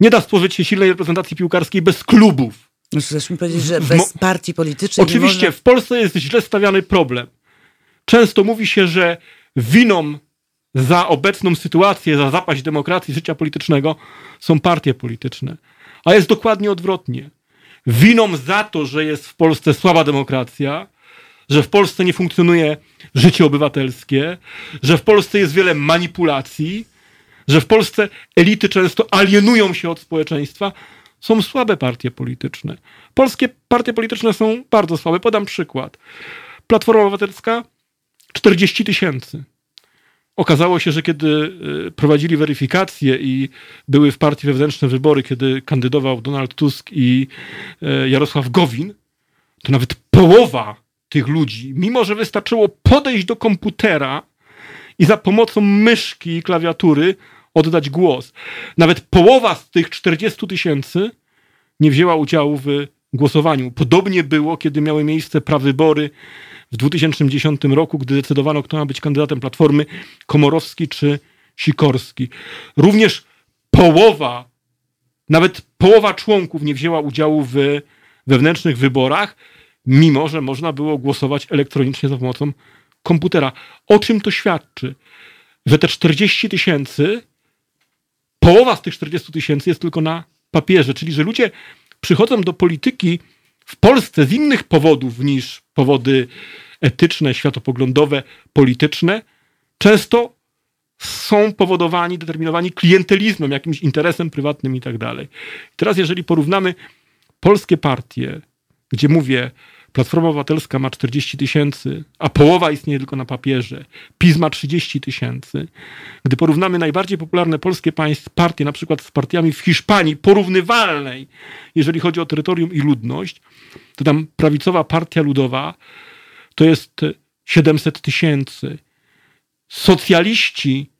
Nie da stworzyć się silnej reprezentacji piłkarskiej bez klubów. Chcesz mi powiedzieć, że bez partii politycznej Oczywiście, można... w Polsce jest źle stawiany problem. Często mówi się, że winą za obecną sytuację, za zapaść demokracji, życia politycznego są partie polityczne. A jest dokładnie odwrotnie. Winą za to, że jest w Polsce słaba demokracja, że w Polsce nie funkcjonuje życie obywatelskie, że w Polsce jest wiele manipulacji, że w Polsce elity często alienują się od społeczeństwa, są słabe partie polityczne. Polskie partie polityczne są bardzo słabe. Podam przykład. Platforma Obywatelska 40 tysięcy. Okazało się, że kiedy y, prowadzili weryfikację i były w partii wewnętrzne wybory, kiedy kandydował Donald Tusk i y, Jarosław Gowin, to nawet połowa tych ludzi, mimo że wystarczyło podejść do komputera i za pomocą myszki i klawiatury oddać głos. Nawet połowa z tych 40 tysięcy nie wzięła udziału w głosowaniu. Podobnie było, kiedy miały miejsce prawybory w 2010 roku, gdy decydowano, kto ma być kandydatem Platformy, Komorowski czy Sikorski. Również połowa, nawet połowa członków nie wzięła udziału w wewnętrznych wyborach, mimo że można było głosować elektronicznie za pomocą komputera. O czym to świadczy? Że te 40 tysięcy połowa z tych 40 tysięcy jest tylko na papierze, czyli że ludzie przychodzą do polityki w Polsce z innych powodów niż powody etyczne, światopoglądowe, polityczne, często są powodowani, determinowani klientelizmem, jakimś interesem prywatnym i tak dalej. Teraz, jeżeli porównamy polskie partie, gdzie mówię, Platforma Obywatelska ma 40 tysięcy, a połowa istnieje tylko na papierze. PiS ma 30 tysięcy. Gdy porównamy najbardziej popularne polskie państw, partie, na przykład z partiami w Hiszpanii, porównywalnej, jeżeli chodzi o terytorium i ludność, to tam prawicowa partia ludowa to jest 700 tysięcy. Socjaliści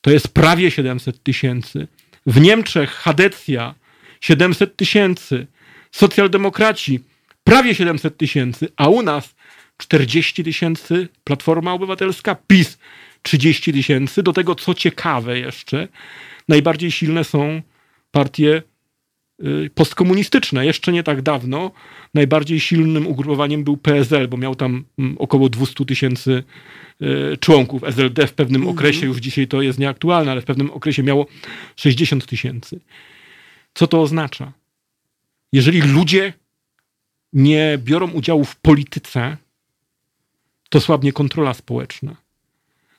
to jest prawie 700 tysięcy. W Niemczech Hadecja 700 tysięcy. Socjaldemokraci prawie 700 tysięcy, a u nas 40 tysięcy Platforma Obywatelska, PiS 30 tysięcy. Do tego, co ciekawe jeszcze, najbardziej silne są partie y, postkomunistyczne. Jeszcze nie tak dawno najbardziej silnym ugrupowaniem był PSL, bo miał tam mm, około 200 tysięcy y, członków. SLD w pewnym mhm. okresie, już dzisiaj to jest nieaktualne, ale w pewnym okresie miało 60 tysięcy. Co to oznacza? Jeżeli ludzie nie biorą udziału w polityce, to słabnie kontrola społeczna.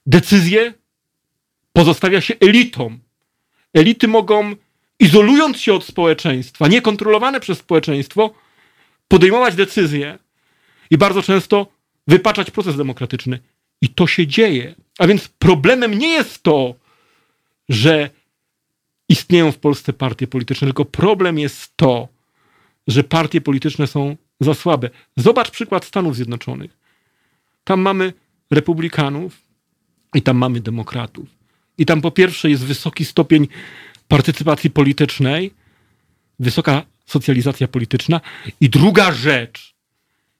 Decyzje pozostawia się elitom. Elity mogą, izolując się od społeczeństwa, niekontrolowane przez społeczeństwo, podejmować decyzje i bardzo często wypaczać proces demokratyczny. I to się dzieje. A więc problemem nie jest to, że istnieją w Polsce partie polityczne, tylko problem jest to, że partie polityczne są za słabe. Zobacz przykład Stanów Zjednoczonych. Tam mamy republikanów i tam mamy demokratów. I tam po pierwsze jest wysoki stopień partycypacji politycznej, wysoka socjalizacja polityczna. I druga rzecz,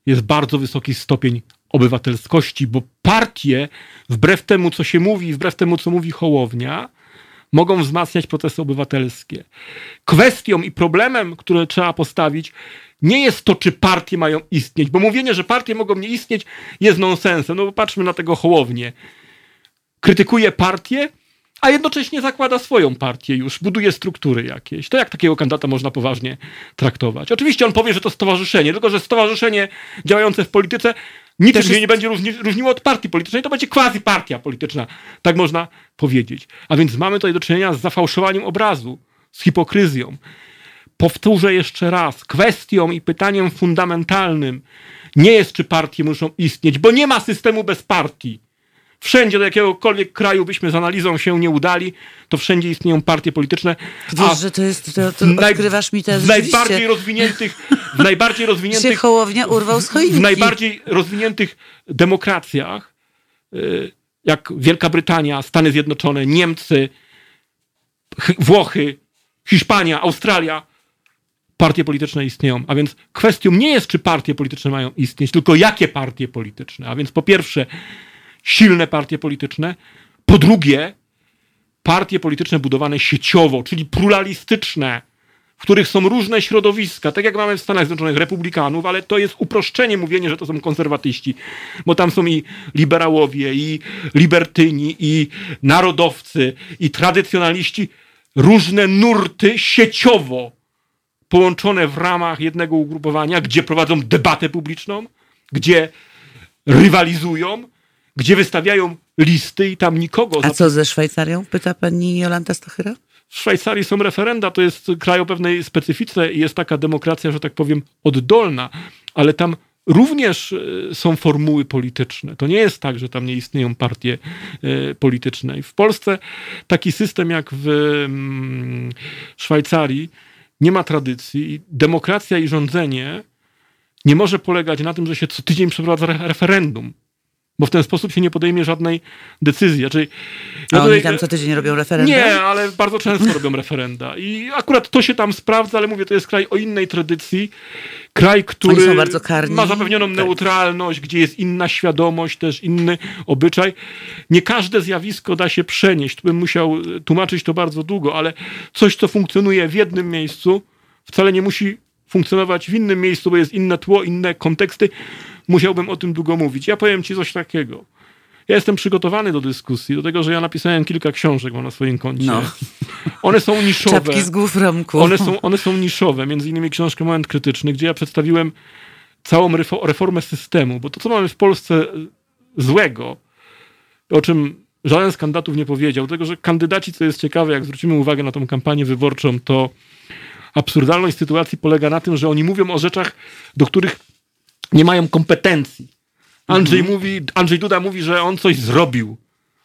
jest bardzo wysoki stopień obywatelskości, bo partie, wbrew temu, co się mówi, wbrew temu, co mówi Hołownia, mogą wzmacniać procesy obywatelskie. Kwestią i problemem, które trzeba postawić, nie jest to, czy partie mają istnieć, bo mówienie, że partie mogą nie istnieć, jest nonsensem. No bo patrzmy na tego Hołownię. Krytykuje partię, a jednocześnie zakłada swoją partię już, buduje struktury jakieś. To jak takiego kandydata można poważnie traktować? Oczywiście on powie, że to stowarzyszenie, tylko że stowarzyszenie działające w polityce niczym jest- nie będzie różni, różniło od partii politycznej, to będzie quasi partia polityczna, tak można powiedzieć. A więc mamy tutaj do czynienia z zafałszowaniem obrazu, z hipokryzją. Powtórzę jeszcze raz, kwestią i pytaniem fundamentalnym nie jest, czy partie muszą istnieć, bo nie ma systemu bez partii. Wszędzie do jakiegokolwiek kraju byśmy z analizą się nie udali, to wszędzie istnieją partie polityczne. Wiesz, że to jest, to, to naj- odkrywasz mi teraz w najbardziej rozwiniętych, w najbardziej się rozwiniętych Hołownia urwał z choinki. w najbardziej rozwiniętych demokracjach, y, jak Wielka Brytania, Stany Zjednoczone, Niemcy, Ch- Włochy, Hiszpania, Australia, partie polityczne istnieją. A więc kwestią nie jest, czy partie polityczne mają istnieć, tylko jakie partie polityczne. A więc po pierwsze, silne partie polityczne. Po drugie, partie polityczne budowane sieciowo, czyli pluralistyczne, w których są różne środowiska, tak jak mamy w Stanach Zjednoczonych republikanów, ale to jest uproszczenie mówienie, że to są konserwatyści, bo tam są i liberałowie, i libertyni, i narodowcy, i tradycjonaliści, różne nurty sieciowo połączone w ramach jednego ugrupowania, gdzie prowadzą debatę publiczną, gdzie rywalizują, gdzie wystawiają listy i tam nikogo A co ze Szwajcarią? Pyta pani Jolanta Stachyra? w Szwajcarii są referenda, to jest kraj o pewnej specyfice i jest taka demokracja, że tak powiem, oddolna, ale tam również e, są formuły polityczne. To nie jest tak, że tam nie istnieją partie e, polityczne. I w Polsce taki system jak w mm, Szwajcarii nie ma tradycji. Demokracja i rządzenie nie może polegać na tym, że się co tydzień przeprowadza re- referendum. Bo w ten sposób się nie podejmie żadnej decyzji. Znaczy, A ja oni tutaj- tam co tydzień robią referendum? nie, ale bardzo często robią referenda. I akurat to się tam sprawdza, ale mówię, to jest kraj o innej tradycji. Kraj, który ma zapewnioną Tak. neutralność, gdzie jest inna świadomość, też inny obyczaj. Nie każde zjawisko da się przenieść. Tu bym musiał e, tłumaczyć to bardzo długo, ale coś, co funkcjonuje w jednym miejscu, wcale nie musi funkcjonować w innym miejscu, bo jest inne tło, inne konteksty. Musiałbym o tym długo mówić. Ja powiem ci coś takiego. Ja jestem przygotowany do dyskusji, do tego, że ja napisałem kilka książek mam na swoim koncie. No. One są niszowe. Czapki z głów Romku. One są, one są niszowe, między innymi książkę Moment Krytyczny, gdzie ja przedstawiłem całą refo- reformę systemu, bo to, co mamy w Polsce złego, o czym żaden z kandydatów nie powiedział, tego, że kandydaci, co jest ciekawe, jak zwrócimy uwagę na tą kampanię wyborczą, to absurdalność sytuacji polega na tym, że oni mówią o rzeczach, do których nie mają kompetencji. Andrzej, Mhm. mówi, Andrzej Duda mówi, że on coś zrobił,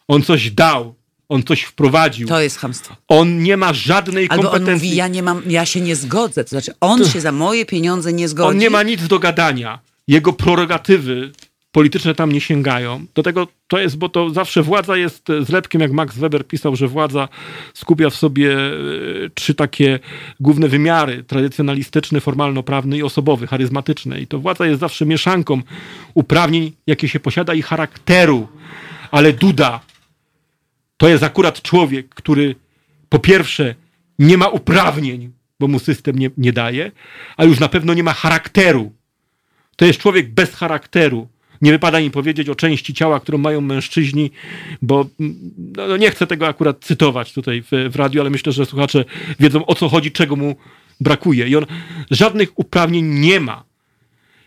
on coś dał, on coś wprowadził. To jest chamstwo. On nie ma żadnej Albo on kompetencji. mówi, ja nie mam, ja się nie zgodzę. To znaczy, on się za moje pieniądze nie zgodzi. On nie ma nic do gadania. Jego prerogatywy polityczne tam nie sięgają. Do tego to jest, bo to zawsze władza jest e, zlepkiem, jak Max Weber pisał, że władza skupia w sobie e, trzy takie główne wymiary: tradycjonalistyczny, formalno-prawny i osobowy, charyzmatyczny. I to władza jest zawsze mieszanką uprawnień, jakie się posiada i charakteru. Ale Duda to jest akurat człowiek, który po pierwsze nie ma uprawnień, bo mu system nie, nie daje, a już na pewno nie ma charakteru. To jest człowiek bez charakteru. Nie wypada mi powiedzieć o części ciała, którą mają mężczyźni, bo mm, no, nie chcę tego akurat cytować tutaj w, w radiu, ale myślę, że słuchacze wiedzą o co chodzi, czego mu brakuje. I on żadnych uprawnień nie ma.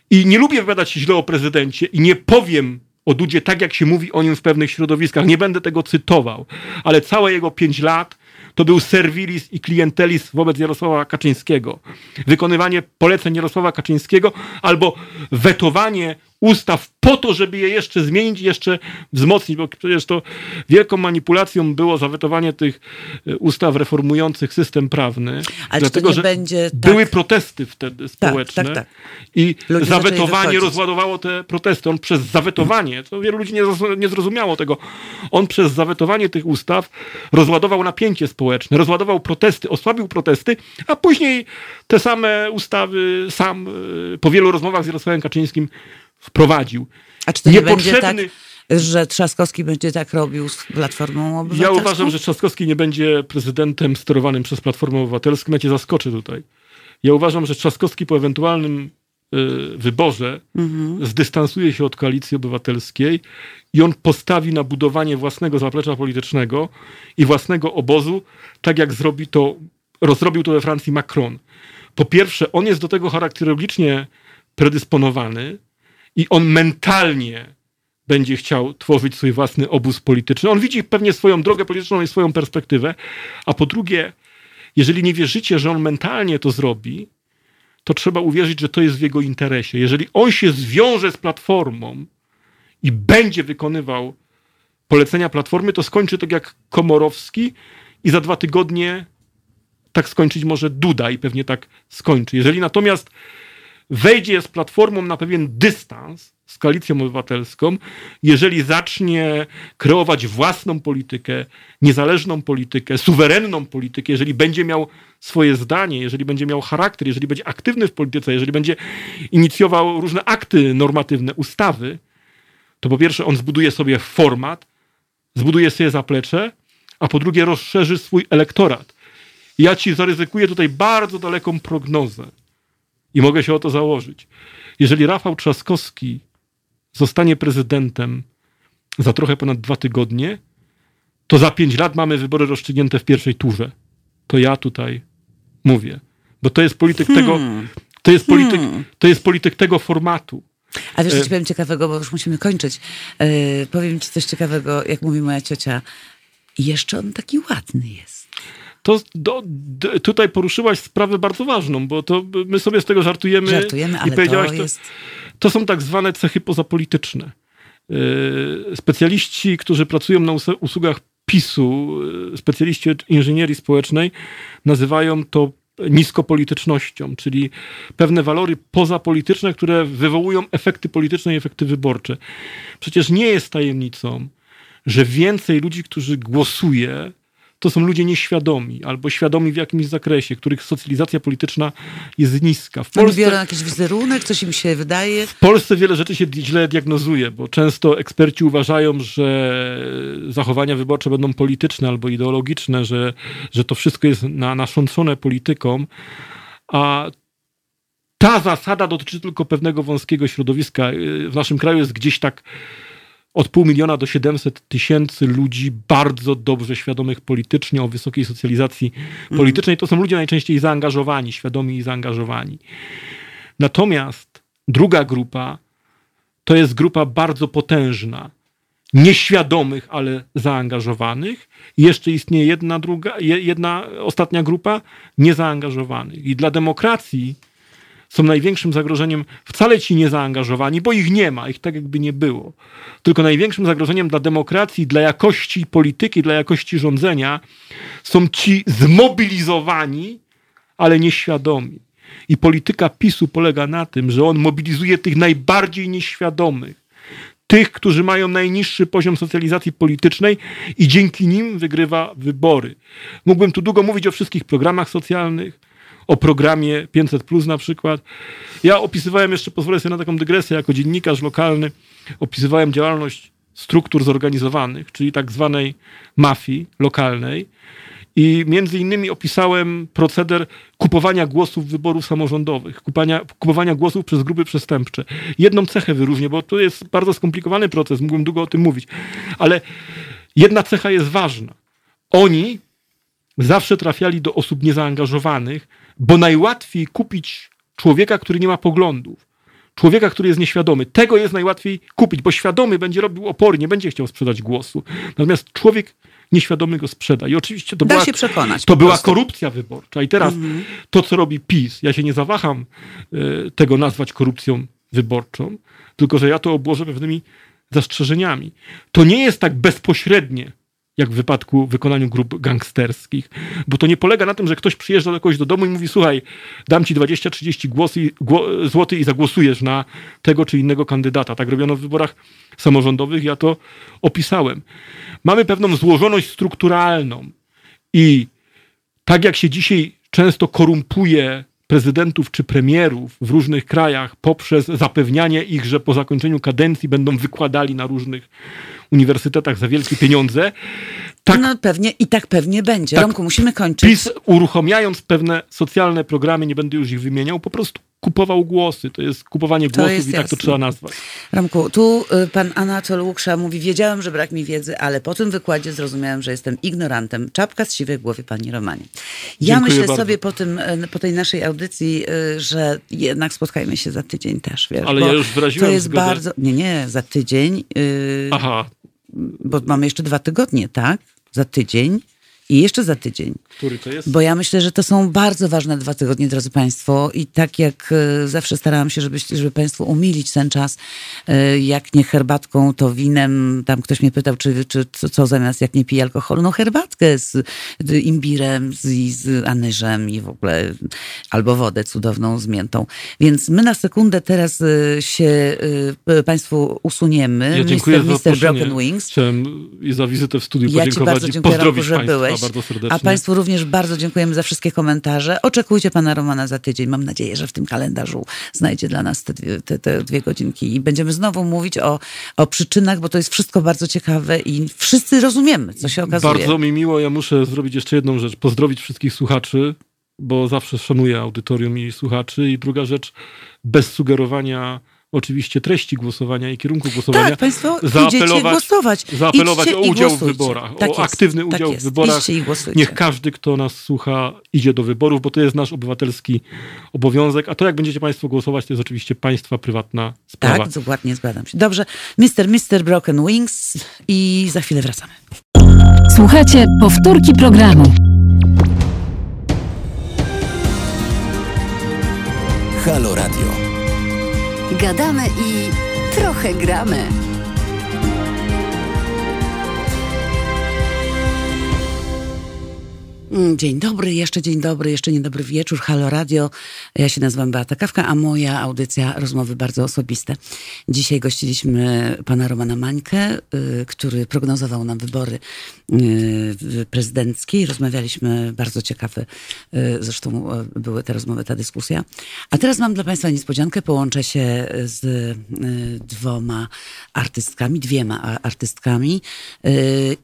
I nie lubię wypowiadać się źle o prezydencie i nie powiem o Dudzie tak, jak się mówi o nim w pewnych środowiskach. Nie będę tego cytował, ale całe jego pięć lat to był servilis i klientelis wobec Jarosława Kaczyńskiego. Wykonywanie poleceń Jarosława Kaczyńskiego albo wetowanie ustaw po to, żeby je jeszcze zmienić, jeszcze wzmocnić, bo przecież to wielką manipulacją było zawetowanie tych e, ustaw reformujących system prawny. Ale czy to dlatego, nie że będzie tak- były protesty wtedy społeczne tak, tak. i Ludzie zawetowanie rozładowało te protesty. On przez zawetowanie, to wielu ludzi nie zrozumiało tego, on przez zawetowanie tych ustaw rozładował napięcie społeczne, rozładował protesty, osłabił protesty, a później te same ustawy sam e, po wielu rozmowach z Jarosławem Kaczyńskim wprowadził. A czy to nie będzie tak, że Trzaskowski będzie tak robił z Platformą Ja Obywatelską? uważam, że Trzaskowski nie będzie prezydentem sterowanym przez Platformę Obywatelską. Ja cię zaskoczę tutaj. Ja uważam, że Trzaskowski po ewentualnym y, wyborze zdystansuje się od koalicji obywatelskiej i on postawi na budowanie własnego zaplecza politycznego i własnego obozu, tak jak zrobi to, rozrobił to we Francji Macron. Po pierwsze, on jest do tego charakterologicznie predysponowany i on mentalnie będzie chciał tworzyć swój własny obóz polityczny. On widzi pewnie swoją drogę polityczną i swoją perspektywę. A po drugie, jeżeli nie wierzycie, że on mentalnie to zrobi, to trzeba uwierzyć, że to jest w jego interesie. Jeżeli on się zwiąże z platformą i będzie wykonywał polecenia platformy, to skończy tak jak Komorowski i za dwa tygodnie tak skończyć może Duda i pewnie tak skończy. Jeżeli natomiast wejdzie z platformą na pewien dystans z koalicją obywatelską, jeżeli zacznie kreować własną politykę, niezależną politykę, suwerenną politykę, jeżeli będzie miał swoje zdanie, jeżeli będzie miał charakter, jeżeli będzie aktywny w polityce, jeżeli będzie inicjował różne akty normatywne, ustawy, to po pierwsze on zbuduje sobie format, zbuduje sobie zaplecze, a po drugie rozszerzy swój elektorat. Ja ci zaryzykuję tutaj bardzo daleką prognozę i mogę się o to założyć. Jeżeli Rafał Trzaskowski zostanie prezydentem za trochę ponad dwa tygodnie, to za pięć lat mamy wybory rozstrzygnięte w pierwszej turze. To ja tutaj mówię. Bo to jest polityk tego, to jest polityk, to jest polityk tego formatu. A wiesz, co E- ci powiem ciekawego, bo już musimy kończyć. Yy, powiem ci coś ciekawego, jak mówi moja ciocia. I jeszcze on taki ładny jest. To do, tutaj poruszyłaś sprawę bardzo ważną, bo to my sobie z tego żartujemy. Żartujemy, ale i powiedziałaś, to jest... To są tak zwane cechy pozapolityczne. Yy, Specjaliści, którzy pracują na us- usługach PiSu, yy, specjaliści od inżynierii społecznej, nazywają to niskopolitycznością, czyli pewne walory pozapolityczne, które wywołują efekty polityczne i efekty wyborcze. Przecież nie jest tajemnicą, że więcej ludzi, którzy głosuje, to są ludzie nieświadomi albo świadomi w jakimś zakresie, których socjalizacja polityczna jest niska. W Polsce, biorą jakiś wizerunek, coś im się wydaje. w Polsce wiele rzeczy się źle diagnozuje, bo często eksperci uważają, że zachowania wyborcze będą polityczne albo ideologiczne, że, że to wszystko jest na, nasączone polityką, a ta zasada dotyczy tylko pewnego wąskiego środowiska. W naszym kraju jest gdzieś tak od pół miliona do 700 tysięcy ludzi bardzo dobrze świadomych politycznie, o wysokiej socjalizacji politycznej. To są ludzie najczęściej zaangażowani, świadomi i zaangażowani. Natomiast druga grupa to jest grupa bardzo potężna, nieświadomych, ale zaangażowanych. I jeszcze istnieje jedna druga, je- jedna ostatnia grupa niezaangażowanych. I dla demokracji są największym zagrożeniem wcale ci niezaangażowani, bo ich nie ma, ich tak jakby nie było. Tylko największym zagrożeniem dla demokracji, dla jakości polityki, dla jakości rządzenia są ci zmobilizowani, ale nieświadomi. I polityka PiSu polega na tym, że on mobilizuje tych najbardziej nieświadomych, tych, którzy mają najniższy poziom socjalizacji politycznej i dzięki nim wygrywa wybory. Mógłbym tu długo mówić o wszystkich programach socjalnych, o programie 500 Plus na przykład. Ja opisywałem jeszcze, pozwolę sobie na taką dygresję, jako dziennikarz lokalny, opisywałem działalność struktur zorganizowanych, czyli tak zwanej mafii lokalnej. I między innymi opisałem proceder kupowania głosów wyborów samorządowych, kupania, kupowania głosów przez grupy przestępcze. Jedną cechę wyróżnię, bo to jest bardzo skomplikowany proces, mógłbym długo o tym mówić, ale jedna cecha jest ważna. Oni zawsze trafiali do osób niezaangażowanych, bo najłatwiej kupić człowieka, który nie ma poglądów. Człowieka, który jest nieświadomy. Tego jest najłatwiej kupić, bo świadomy będzie robił opór, nie będzie chciał sprzedać głosu. Natomiast człowiek nieświadomy go sprzeda. I oczywiście to Da była, się przekonać to była korupcja wyborcza. I teraz to, co robi PiS, ja się nie zawaham e, tego nazwać korupcją wyborczą, tylko że ja to obłożę pewnymi zastrzeżeniami. To nie jest tak bezpośrednie, jak w wypadku wykonaniu grup gangsterskich, bo to nie polega na tym, że ktoś przyjeżdża do kogoś do domu i mówi: Słuchaj, dam ci 20-30 głosy, gło, i zagłosujesz na tego czy innego kandydata. Tak robiono w wyborach samorządowych, ja to opisałem. Mamy pewną złożoność strukturalną i tak jak się dzisiaj często korumpuje prezydentów czy premierów w różnych krajach poprzez zapewnianie ich, że po zakończeniu kadencji będą wykładali na różnych uniwersytetach za wielkie pieniądze. Tak, no pewnie i tak pewnie będzie. Tak, Romku, musimy kończyć. PiS uruchamiając pewne socjalne programy, nie będę już ich wymieniał, po prostu kupował głosy. To jest kupowanie To głosów jest i tak to jasne. trzeba nazwać. Romku, tu y, pan Anatol Łuksza mówi, wiedziałem, że brak mi wiedzy, ale po tym wykładzie zrozumiałem, że jestem ignorantem. Czapka z siwej głowy, pani Romanie. Ja Dziękuję myślę bardzo. sobie po, tym, y, po tej naszej audycji, y, że jednak spotkajmy się za tydzień też, wiesz. Ale ja już wyraziłem To jest zgodę. bardzo... Nie, nie, za tydzień, Aha, bo mamy jeszcze dwa tygodnie, tak? Za tydzień i jeszcze za tydzień. który to jest? Bo ja myślę, że to są bardzo ważne dwa tygodnie, drodzy Państwo. I tak jak e, zawsze starałam się, żeby, żeby Państwu umilić ten czas, e, jak nie herbatką, to winem. Tam ktoś mnie pytał, czy, czy co, co zamiast, jak nie piję alkoholu. No herbatkę z, imbirem, z, z anyżem i w ogóle, albo wodę cudowną z miętą. Więc my na sekundę teraz e, się Państwu usuniemy. Ja dziękuję Mr. za zaproszenie. Broken Wings. Chciałem i za wizytę w studiu Ja Ci podziękować bardzo i dziękuję, pozdrowić Państwa byłeś. Bardzo serdecznie. A Państwu również bardzo dziękujemy za wszystkie komentarze. Oczekujcie Pana Romana za tydzień. Mam nadzieję, że w tym kalendarzu znajdzie dla nas te dwie, te, te dwie godzinki. I będziemy znowu mówić o, o przyczynach, bo to jest wszystko bardzo ciekawe i wszyscy rozumiemy, co się okazuje. Bardzo mi miło, ja muszę zrobić jeszcze jedną rzecz, pozdrowić wszystkich słuchaczy, bo zawsze szanuję audytorium i słuchaczy. I druga rzecz, bez sugerowania oczywiście treści głosowania i kierunku głosowania. Tak, Państwo idziecie głosować. Zaapelować Idźcie o i udział w wyborach, Tak o jest, aktywny tak udział jest. w wyborach. Niech każdy, kto nas słucha, idzie do wyborów, bo to jest nasz obywatelski obowiązek. A to, jak będziecie Państwo głosować, to jest oczywiście Państwa prywatna sprawa. Tak, dokładnie, zgadzam się. Dobrze, Mr. Mr. Broken Wings i za chwilę wracamy. Słuchajcie powtórki programu. Halo Radio. Gadamy i trochę gramy. Dzień dobry, jeszcze dzień dobry, jeszcze niedobry wieczór. Halo Radio. Ja się nazywam Beata Kawka, a moja audycja rozmowy bardzo osobiste. Dzisiaj gościliśmy pana Romana Mańkę, y, który prognozował nam wybory y, prezydenckie rozmawialiśmy bardzo ciekawe. y, Zresztą były te rozmowy, ta dyskusja. A teraz mam dla państwa niespodziankę. Połączę się z dwoma artystkami, dwiema artystkami.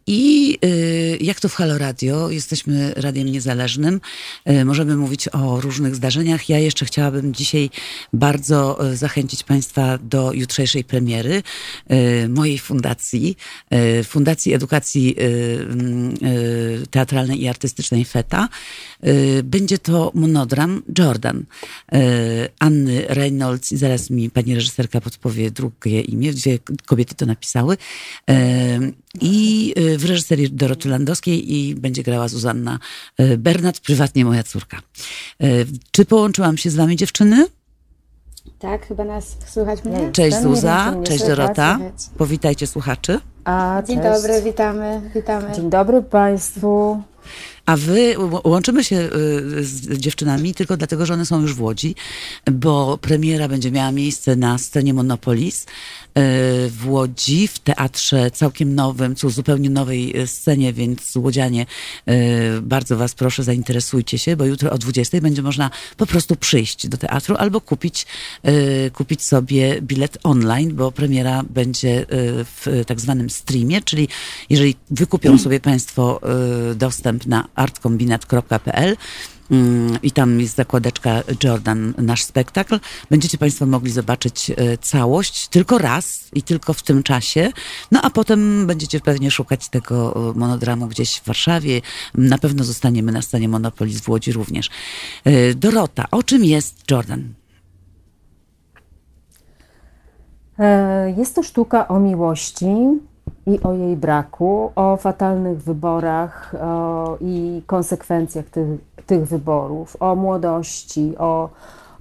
I jak to w Halo Radio, jesteśmy radiem niezależnym. Y, Możemy mówić o różnych zdarzeniach. Ja jeszcze chciałabym dzisiaj bardzo y, zachęcić Państwa do jutrzejszej premiery y, mojej fundacji, Fundacji Edukacji Teatralnej i Artystycznej FETA. Będzie to monodram Jordan Anny Reynolds i zaraz mi pani reżyserka podpowie drugie imię. Dwie kobiety to napisały. I y, w reżyserii Doroty Landowskiej i będzie grała Zuzanna y, Bernat, prywatnie moja córka. Y, Czy połączyłam się z wami dziewczyny? Tak, chyba nas słychać mnie? Cześć wiem, Zuza, cześć słychać, Dorota. słychać. Powitajcie słuchaczy. A, Dzień cześć. dobry, witamy, witamy. Dzień dobry Państwu. A wy łączymy się y, z dziewczynami tylko dlatego, że one są już w Łodzi, bo premiera będzie miała miejsce na scenie Monopolis y, w Łodzi, w teatrze całkiem nowym, co zupełnie nowej y, scenie, więc Łodzianie, bardzo was proszę, zainteresujcie się, bo jutro o 20 będzie można po prostu przyjść do teatru albo kupić, kupić sobie bilet online, bo premiera będzie w tak zwanym streamie, czyli jeżeli wykupią sobie Państwo dostęp na artkombinat.pl mm, i tam jest zakładeczka Jordan, nasz spektakl, będziecie Państwo mogli zobaczyć y, całość tylko raz i tylko w tym czasie, no a potem będziecie pewnie szukać tego y, monodramu gdzieś w Warszawie, na pewno zostaniemy na scenie Monopolis w Łodzi również. Y, Dorota, o czym jest Jordan? E, Jest to sztuka o miłości i o jej braku, o fatalnych wyborach o, i konsekwencjach tych, tych wyborów, o młodości, o,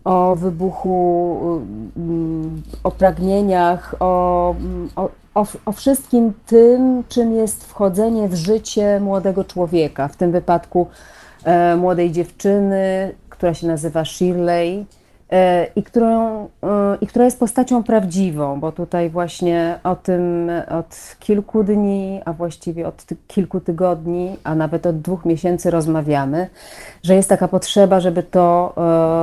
o wybuchu, mm, o pragnieniach, o, o, o, wszystkim tym, czym jest wchodzenie w życie młodego człowieka, w tym wypadku e, młodej dziewczyny, która się nazywa Shirley i, którą, e, i która jest postacią prawdziwą, bo tutaj właśnie o tym od kilku dni, a właściwie od ty- kilku tygodni, a nawet od dwóch miesięcy rozmawiamy, że jest taka potrzeba, żeby to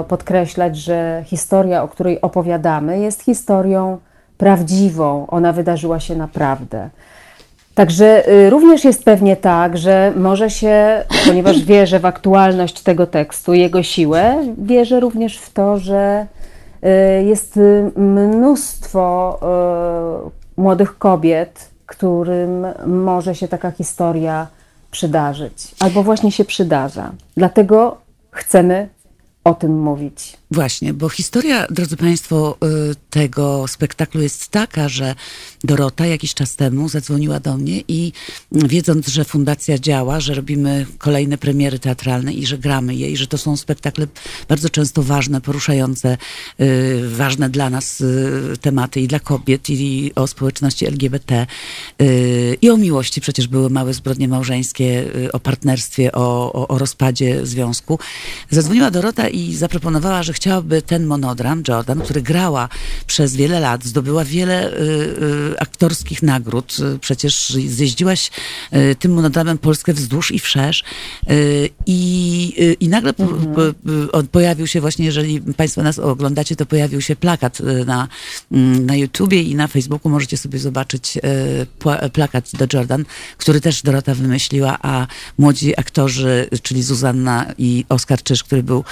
e, podkreślać, że historia, o której opowiadamy, jest historią prawdziwą, ona wydarzyła się naprawdę. Także y, również jest pewnie tak, że może się, ponieważ wierzę w aktualność tego tekstu, jego siłę, wierzę również w to, że y, jest y, mnóstwo młodych kobiet, którym może się taka historia przydarzyć, albo właśnie się przydarza. Dlatego chcemy o tym mówić. Właśnie, bo historia, drodzy Państwo, y, tego spektaklu jest taka, że Dorota jakiś czas temu zadzwoniła do mnie i wiedząc, że fundacja działa, że robimy kolejne premiery teatralne i że gramy je i że to są spektakle bardzo często ważne, poruszające, y, ważne dla nas y, tematy i dla kobiet i o społeczności LGBT i o miłości. Przecież były małe zbrodnie małżeńskie, o partnerstwie, o, o, o rozpadzie związku. Zadzwoniła Dorota i zaproponowała, że chciałaby ten monodram, Jordan, który grała przez wiele lat, zdobyła wiele y, y, aktorskich nagród. Y, Przecież zjeździłaś y, tym monodramem Polskę wzdłuż i wszerz. Y, I, y, i nagle po, po, y, on pojawił się właśnie, jeżeli Państwo nas oglądacie, to pojawił się plakat na, mm, na YouTubie i na Facebooku możecie sobie zobaczyć plakat do Jordan, który też Dorota wymyśliła, a młodzi aktorzy, czyli Zuzanna i Oskar Czyż, który był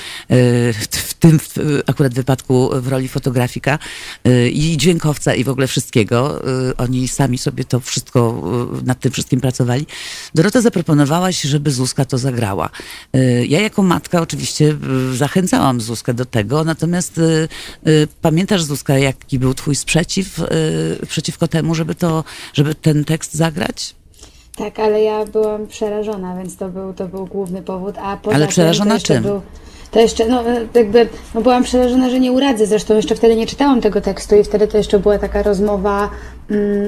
w tym w, akurat wypadku w roli fotografika y, i dźwiękowca i w ogóle wszystkiego. y, Oni sami sobie to wszystko, y, nad tym wszystkim pracowali. Dorota zaproponowałaś, żeby Zuzka to zagrała. Ja jako matka oczywiście zachęcałam Zuzkę do tego, natomiast pamiętasz Zuzka, jaki był twój sprzeciw przeciwko temu, żeby to, żeby ten tekst zagrać? Tak, ale ja byłam przerażona, więc to był, to był główny powód. A poza Ale tym przerażona jeszcze czym? To jeszcze, no jakby, no byłam przerażona, że nie uradzę. Zresztą jeszcze wtedy nie czytałam tego tekstu i wtedy to jeszcze była taka rozmowa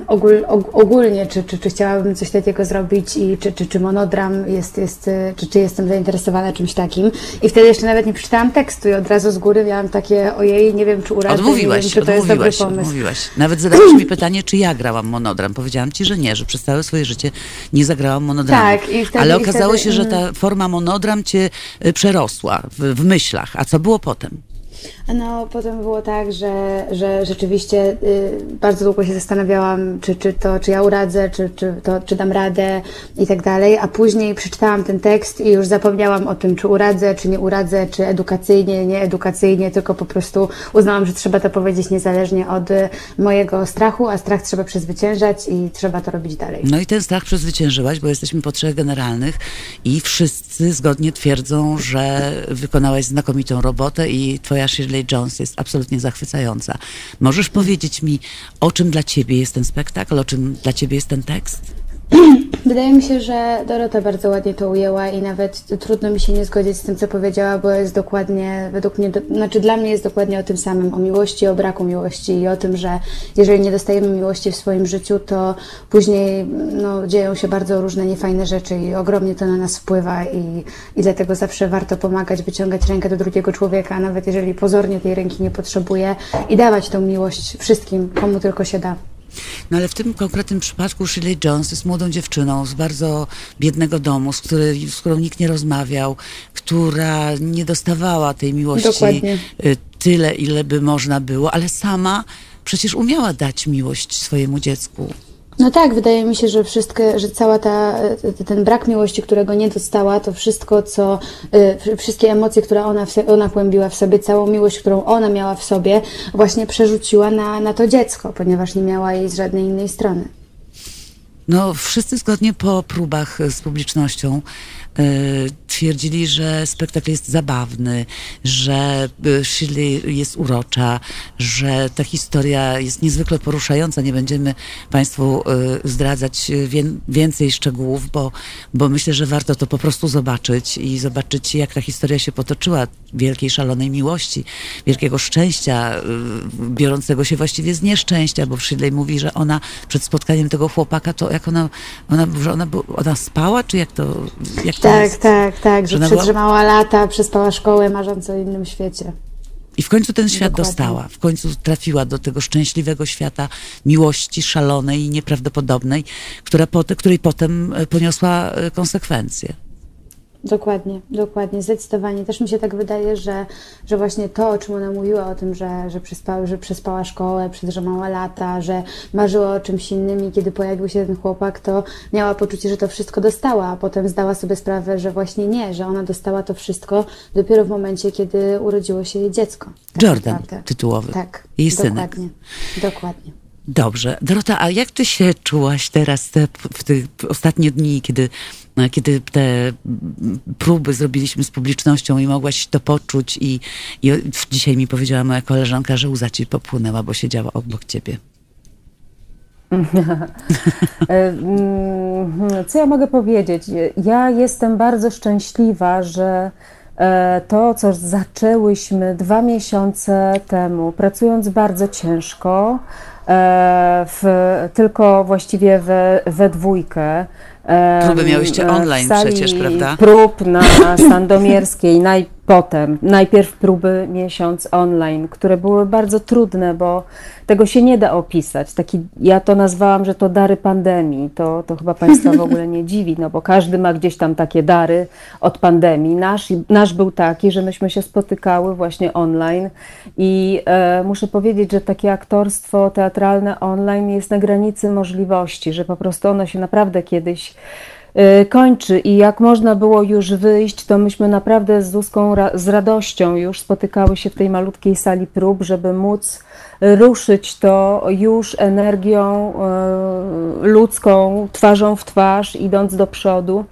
ogól, og, ogólnie, czy, czy, czy chciałabym coś takiego zrobić i czy, czy, czy monodram jest, jest czy, czy jestem zainteresowana czymś takim. I wtedy jeszcze nawet nie przeczytałam tekstu i od razu z góry miałam takie, ojej, nie wiem, czy uradzę, nie Odmówiłaś, wiem, czy to jest dobry pomysł. odmówiłaś. Nawet zadałeś mi pytanie, czy ja grałam monodram. Powiedziałam ci, że nie, że przez całe swoje życie nie zagrałam monodramu. Tak, i wtedy- Ale i okazało wtedy, się, że ta mm. forma monodram cię y, przerosła w, w myślach. A co było potem? No, potem było tak, że, że rzeczywiście y, bardzo długo się zastanawiałam, czy, czy to, czy ja uradzę, czy, czy, to, czy dam radę i tak dalej, a później przeczytałam ten tekst i już zapomniałam o tym, czy uradzę, czy nie uradzę, czy edukacyjnie, nie edukacyjnie, tylko po prostu uznałam, że trzeba to powiedzieć niezależnie od y, mojego strachu, a strach trzeba przezwyciężać i trzeba to robić dalej. No i ten strach przezwyciężyłaś, bo jesteśmy po trzech generalnych i wszyscy zgodnie twierdzą, że wykonałaś znakomitą robotę i twoja Shirley Jones jest absolutnie zachwycająca. Możesz powiedzieć mi, o czym dla ciebie jest ten spektakl, o czym dla ciebie jest ten tekst? Wydaje mi się, że Dorota bardzo ładnie to ujęła i nawet trudno mi się nie zgodzić z tym, co powiedziała, bo jest dokładnie, według mnie, do, znaczy dla mnie jest dokładnie o tym samym, o miłości, o braku miłości i o tym, że jeżeli nie dostajemy miłości w swoim życiu, to później no, dzieją się bardzo różne niefajne rzeczy i ogromnie to na nas wpływa i, i dlatego zawsze warto pomagać, wyciągać rękę do drugiego człowieka, nawet jeżeli pozornie tej ręki nie potrzebuje i dawać tą miłość wszystkim, komu tylko się da. No ale w tym konkretnym przypadku Shirley Jones jest młodą dziewczyną z bardzo biednego domu, z, której, z którą nikt nie rozmawiał, która nie dostawała tej miłości Dokładnie. y, tyle, ile by można było, ale sama przecież umiała dać miłość swojemu dziecku. No tak, wydaje mi się, że wszystkie, że cała ta, e, ten brak miłości, którego nie dostała, to wszystko, co, y, wszystkie emocje, które ona, ona kłębiła w sobie, całą miłość, którą ona miała w sobie, właśnie przerzuciła na, na to dziecko, ponieważ nie miała jej z żadnej innej strony. No, wszyscy zgodnie po próbach z publicznością twierdzili, że spektakl jest zabawny, że y, Shirley jest urocza, że ta historia jest niezwykle poruszająca. Nie będziemy Państwu y, zdradzać wię, więcej szczegółów, bo, bo myślę, że warto to po prostu zobaczyć i zobaczyć, jak ta historia się potoczyła. Wielkiej, szalonej miłości, wielkiego szczęścia, biorącego się właściwie z nieszczęścia, bo Shirley mówi, że ona przed spotkaniem tego chłopaka, to jak ona, ona, że ona, ona spała, czy jak to, jak to Tak, jest? tak, tak, że Że lata, przespała szkołę, marząc o innym świecie. I w końcu ten świat Dokładnie. dostała, w końcu trafiła do tego szczęśliwego świata miłości szalonej i nieprawdopodobnej, która której potem e, poniosła e, konsekwencje. Dokładnie, dokładnie, zdecydowanie. Też mi się tak wydaje, że, że właśnie to, o czym ona mówiła, o tym, że, że, przespała, że przespała szkołę, przedrzemała lata, że marzyła o czymś innym i kiedy pojawił się ten chłopak, to miała poczucie, że to wszystko dostała, a potem zdała sobie sprawę, że właśnie nie, że ona dostała to wszystko dopiero w momencie, kiedy urodziło się jej dziecko. Tak Jordan naprawdę. tytułowy, Tak, jej synek. dokładnie, dokładnie. Dobrze. Dorota, a jak ty się czułaś teraz te, w te ostatnie dni, kiedy, kiedy te próby zrobiliśmy z publicznością i mogłaś to poczuć i, i dzisiaj mi powiedziała moja koleżanka, że łza ci popłynęła, bo siedziała obok ciebie. E, mm, Co ja mogę powiedzieć? Ja jestem bardzo szczęśliwa, że e, to, co zaczęłyśmy dwa miesiące temu, pracując bardzo ciężko, e, w, tylko właściwie we, we dwójkę. Próby miałyście e, online przecież, prawda? Prób na Sandomierskiej, naj, potem, najpierw próby miesiąc online, które były bardzo trudne, bo tego się nie da opisać. Taki, ja to nazwałam, że to dary pandemii. To, to chyba Państwa w ogóle nie dziwi, no bo każdy ma gdzieś tam takie dary od pandemii. Nasz, nasz był taki, że myśmy się spotykały właśnie online i e, muszę powiedzieć, że takie aktorstwo teatralne online jest na granicy możliwości, że po prostu ono się naprawdę kiedyś y, kończy i jak można było już wyjść, to myśmy naprawdę z Zuzką z radością już spotykały się w tej malutkiej sali prób, żeby móc ruszyć to już energią y, ludzką, twarzą w twarz, idąc do przodu.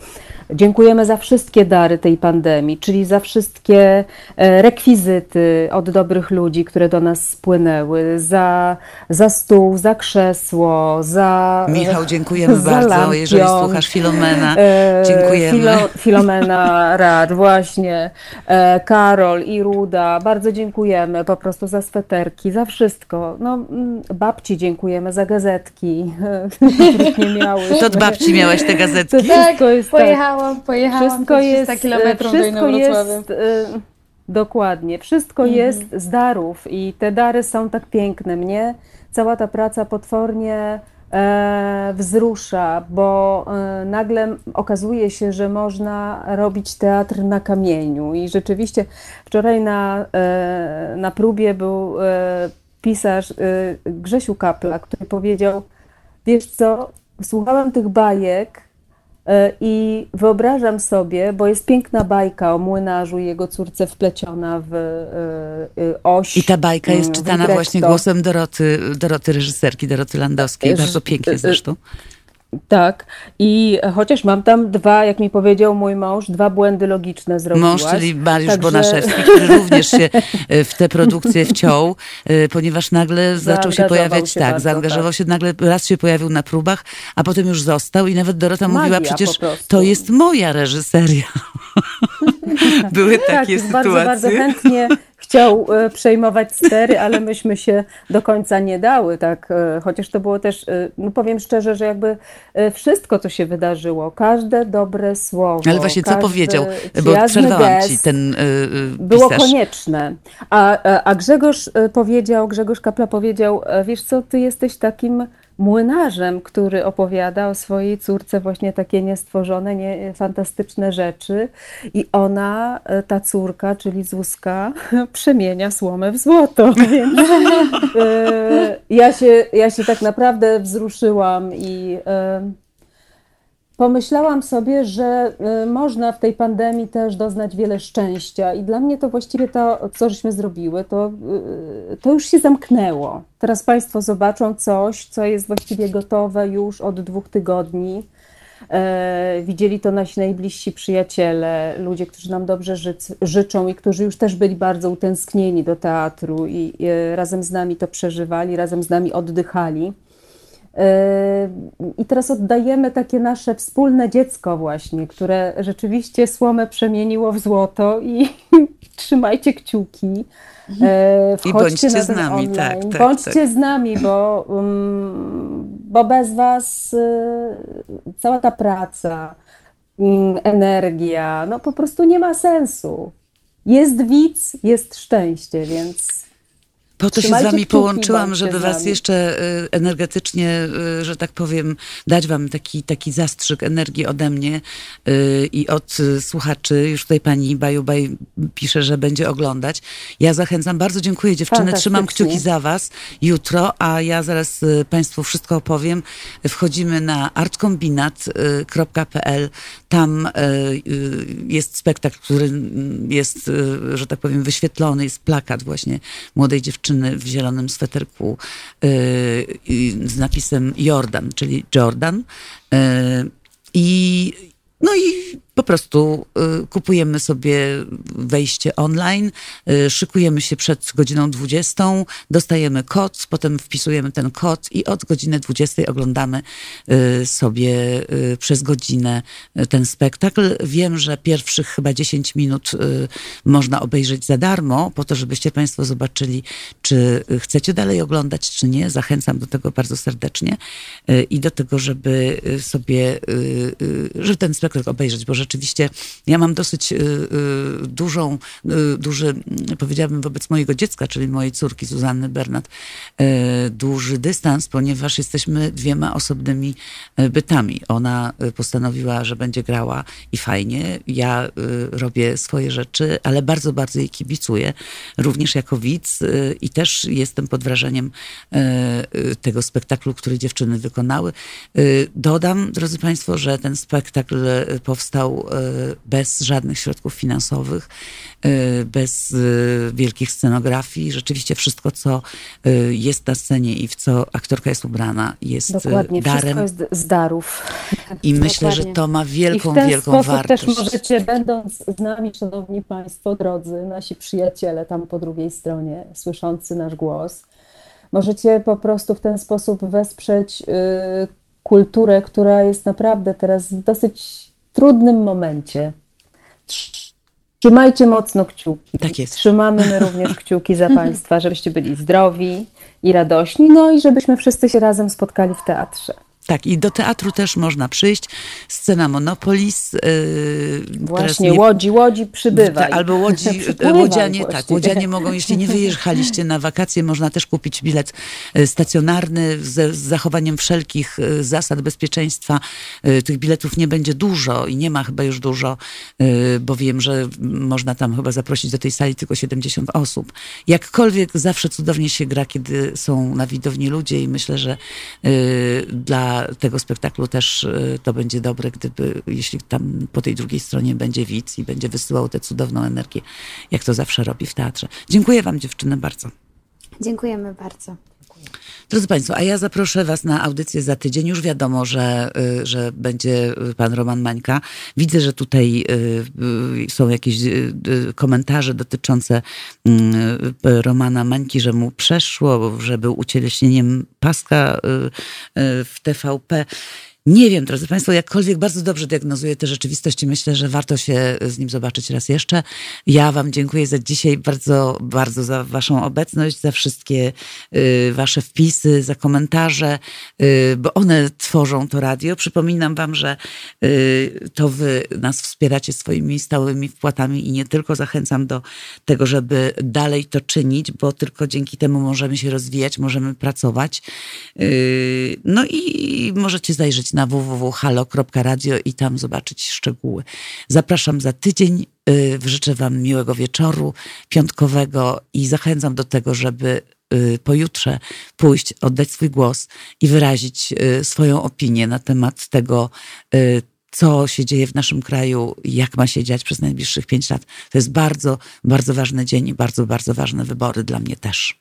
Dziękujemy za wszystkie dary tej pandemii, czyli za wszystkie e, rekwizyty od dobrych ludzi, które do nas spłynęły, za, za stół, za krzesło, za. Michał, dziękujemy za bardzo, lampion. jeżeli słuchasz Filomena. E, Dziękujemy. Filo, Filomena Rad, właśnie. E, Karol i Ruda, bardzo dziękujemy po prostu za sweterki, za wszystko. No, mm, babci dziękujemy za gazetki, których nie miały. To od babci miałaś te gazetki? To wszystko jest tak. Pojechałam, pojechałam Wszystko po 300 jest, e, kilometrów do wszystko Inowrocławia. jest, e, dokładnie, wszystko jest z darów i te dary są tak piękne. Mnie cała ta praca potwornie e, wzrusza, bo e, nagle okazuje się, że można robić teatr na kamieniu i rzeczywiście wczoraj na, e, na próbie był e, pisarz Grzesiu Kapla, który powiedział, wiesz co, słuchałam tych bajek I wyobrażam sobie, bo jest piękna bajka o młynarzu i jego córce wpleciona w e, e, oś. I ta bajka jest mm, czytana właśnie głosem Doroty, Doroty reżyserki, Doroty Landowskiej. Bardzo pięknie zresztą. Tak. I chociaż mam tam dwa, jak mi powiedział mój mąż, dwa błędy logiczne zrobiłaś. Mąż, czyli Mariusz Także- Bonaszewski, który również się e, w tę produkcję wciął, e, ponieważ nagle zaczął się pojawiać, się tak, bardzo, zaangażował tak. się, nagle raz się pojawił na próbach, a potem już został i nawet Dorota mówiła, Magia przecież po prostu. to jest moja reżyseria. Były Tak, takie jest sytuacje. bardzo, bardzo chętnie chciał e, przejmować stery, ale myśmy się do końca nie dały, tak, e, chociaż to było też, e, no powiem szczerze, że jakby wszystko, co się wydarzyło, każde dobre słowo, Ale właśnie co powiedział, bo przerwałam ci ten y, y, było konieczne. A, a- Grzegorz powiedział, Grzegorz Kapla powiedział, wiesz co, ty jesteś takim młynarzem, który opowiada o swojej córce właśnie takie niestworzone, nie, fantastyczne rzeczy i ona, e, ta córka, czyli Zuzka, przemienia słomę w złoto, więc e, ja, się, ja się tak naprawdę wzruszyłam i e, Pomyślałam sobie, że y, można w tej pandemii też doznać wiele szczęścia i dla mnie to właściwie to, co żeśmy zrobiły, to, y, to już się zamknęło. Teraz Państwo zobaczą coś, co jest właściwie gotowe już od dwóch tygodni. E, widzieli to nasi najbliżsi przyjaciele, ludzie, którzy nam dobrze ży życzą i którzy już też byli bardzo utęsknieni do teatru i, i razem z nami to przeżywali, razem z nami oddychali. E, I teraz oddajemy takie nasze wspólne dziecko właśnie, które rzeczywiście słomę przemieniło w złoto i trzymajcie kciuki. E, I bądźcie z nami, online. tak, tak. Bądźcie tak. z nami, bo, um, bo bez was y, cała ta praca, y, energia, no po prostu nie ma sensu. Jest widz, jest szczęście, więc po to się z wami połączyłam, żeby was jeszcze y, energetycznie, y, że tak powiem, dać wam taki, taki zastrzyk energii ode mnie y, i od słuchaczy. Już tutaj pani Baju Baj pisze, że będzie oglądać. Ja zachęcam, bardzo dziękuję dziewczyny, trzymam kciuki za was jutro, a ja zaraz państwu wszystko opowiem. Wchodzimy na artkombinat.pl. Tam jest spektakl, który jest, że tak powiem, wyświetlony, jest plakat właśnie młodej dziewczyny dziewczyny w zielonym sweterku yy, z napisem Jordan, czyli Jordan. Yy, I, no i po prostu y, kupujemy sobie wejście online, y, szykujemy się przed godziną 20, dostajemy kod, potem wpisujemy ten kod i od godziny 20 oglądamy y, sobie przez godzinę ten spektakl. Wiem, że pierwszych chyba 10 minut można obejrzeć za darmo, po to, żebyście Państwo zobaczyli, czy chcecie dalej oglądać, czy nie. Zachęcam do tego bardzo serdecznie i do tego, żeby sobie, żeby ten spektakl obejrzeć, bo rzeczywiście ja mam dosyć y, y, dużą, y, duży, powiedziałabym wobec mojego dziecka, czyli mojej córki Zuzanny Bernat, duży dystans, ponieważ jesteśmy dwiema osobnymi bytami. Ona postanowiła, że będzie grała i fajnie. Ja robię swoje rzeczy, ale bardzo, bardzo jej kibicuję, również jako widz i też jestem pod wrażeniem tego spektaklu, który dziewczyny wykonały. Dodam, drodzy Państwo, że ten spektakl powstał bez żadnych środków finansowych, y, bez y, wielkich scenografii. Rzeczywiście wszystko, co y, jest na scenie i w co aktorka jest ubrana, jest Dokładnie, darem. Wszystko jest z darów. I myślę, Dokładnie. że to ma wielką, I w ten wielką sposób wartość. też możecie, będąc z nami, szanowni Państwo, drodzy, nasi przyjaciele tam po drugiej stronie, słyszący nasz głos, możecie po prostu w ten sposób wesprzeć kulturę, która jest naprawdę teraz dosyć trudnym momencie. Trzymajcie mocno kciuki. Tak jest. Trzymamy my również kciuki za Państwa, żebyście byli zdrowi i radośni, no i żebyśmy wszyscy się razem spotkali w teatrze. Tak, i do teatru też można przyjść. Scena Monopolis. Yy, Właśnie, nie... łodzi, łodzi przybywa. Albo łodzi, łodzianie, tak, łodzianie mogą, jeśli nie wyjechaliście na wakacje, można też kupić bilet y, stacjonarny z, z zachowaniem wszelkich y, zasad bezpieczeństwa. Y, tych biletów nie będzie dużo i nie ma chyba już dużo, bo wiem, że można tam chyba zaprosić do tej sali tylko 70 osób. Jakkolwiek zawsze cudownie się gra, kiedy są na widowni ludzie i myślę, że dla tego spektaklu też y, to będzie dobre, gdyby, jeśli tam po tej drugiej stronie będzie widz i będzie wysyłał tę cudowną energię, jak to zawsze robi w teatrze. Dziękuję wam dziewczyny bardzo. Dziękujemy bardzo. Drodzy Państwo, a ja zaproszę Was na audycję za tydzień. Już wiadomo, że, y, że będzie Pan Roman Mańka. Widzę, że tutaj y, są jakieś komentarze dotyczące Romana Mańki, że mu przeszło, że był ucieleśnieniem paska w TVP. Nie wiem, drodzy Państwo, jakkolwiek bardzo dobrze diagnozuje tę rzeczywistość myślę, że warto się z nim zobaczyć raz jeszcze. Ja Wam dziękuję za dzisiaj bardzo, bardzo za Waszą obecność, za wszystkie y, Wasze wpisy, za komentarze, y, bo one tworzą to radio. Przypominam Wam, że y, to Wy nas wspieracie swoimi stałymi wpłatami i nie tylko zachęcam do tego, żeby dalej to czynić, bo tylko dzięki temu możemy się rozwijać, możemy pracować. Y, no i możecie zajrzeć na www.halo.radio i tam zobaczyć szczegóły. Zapraszam za tydzień. Y, życzę Wam miłego wieczoru piątkowego i zachęcam do tego, żeby y, pojutrze pójść, oddać swój głos i wyrazić y, swoją opinię na temat tego, co się dzieje w naszym kraju, jak ma się dziać przez najbliższych pięć lat. To jest bardzo, bardzo ważny dzień i bardzo, bardzo ważne wybory dla mnie też.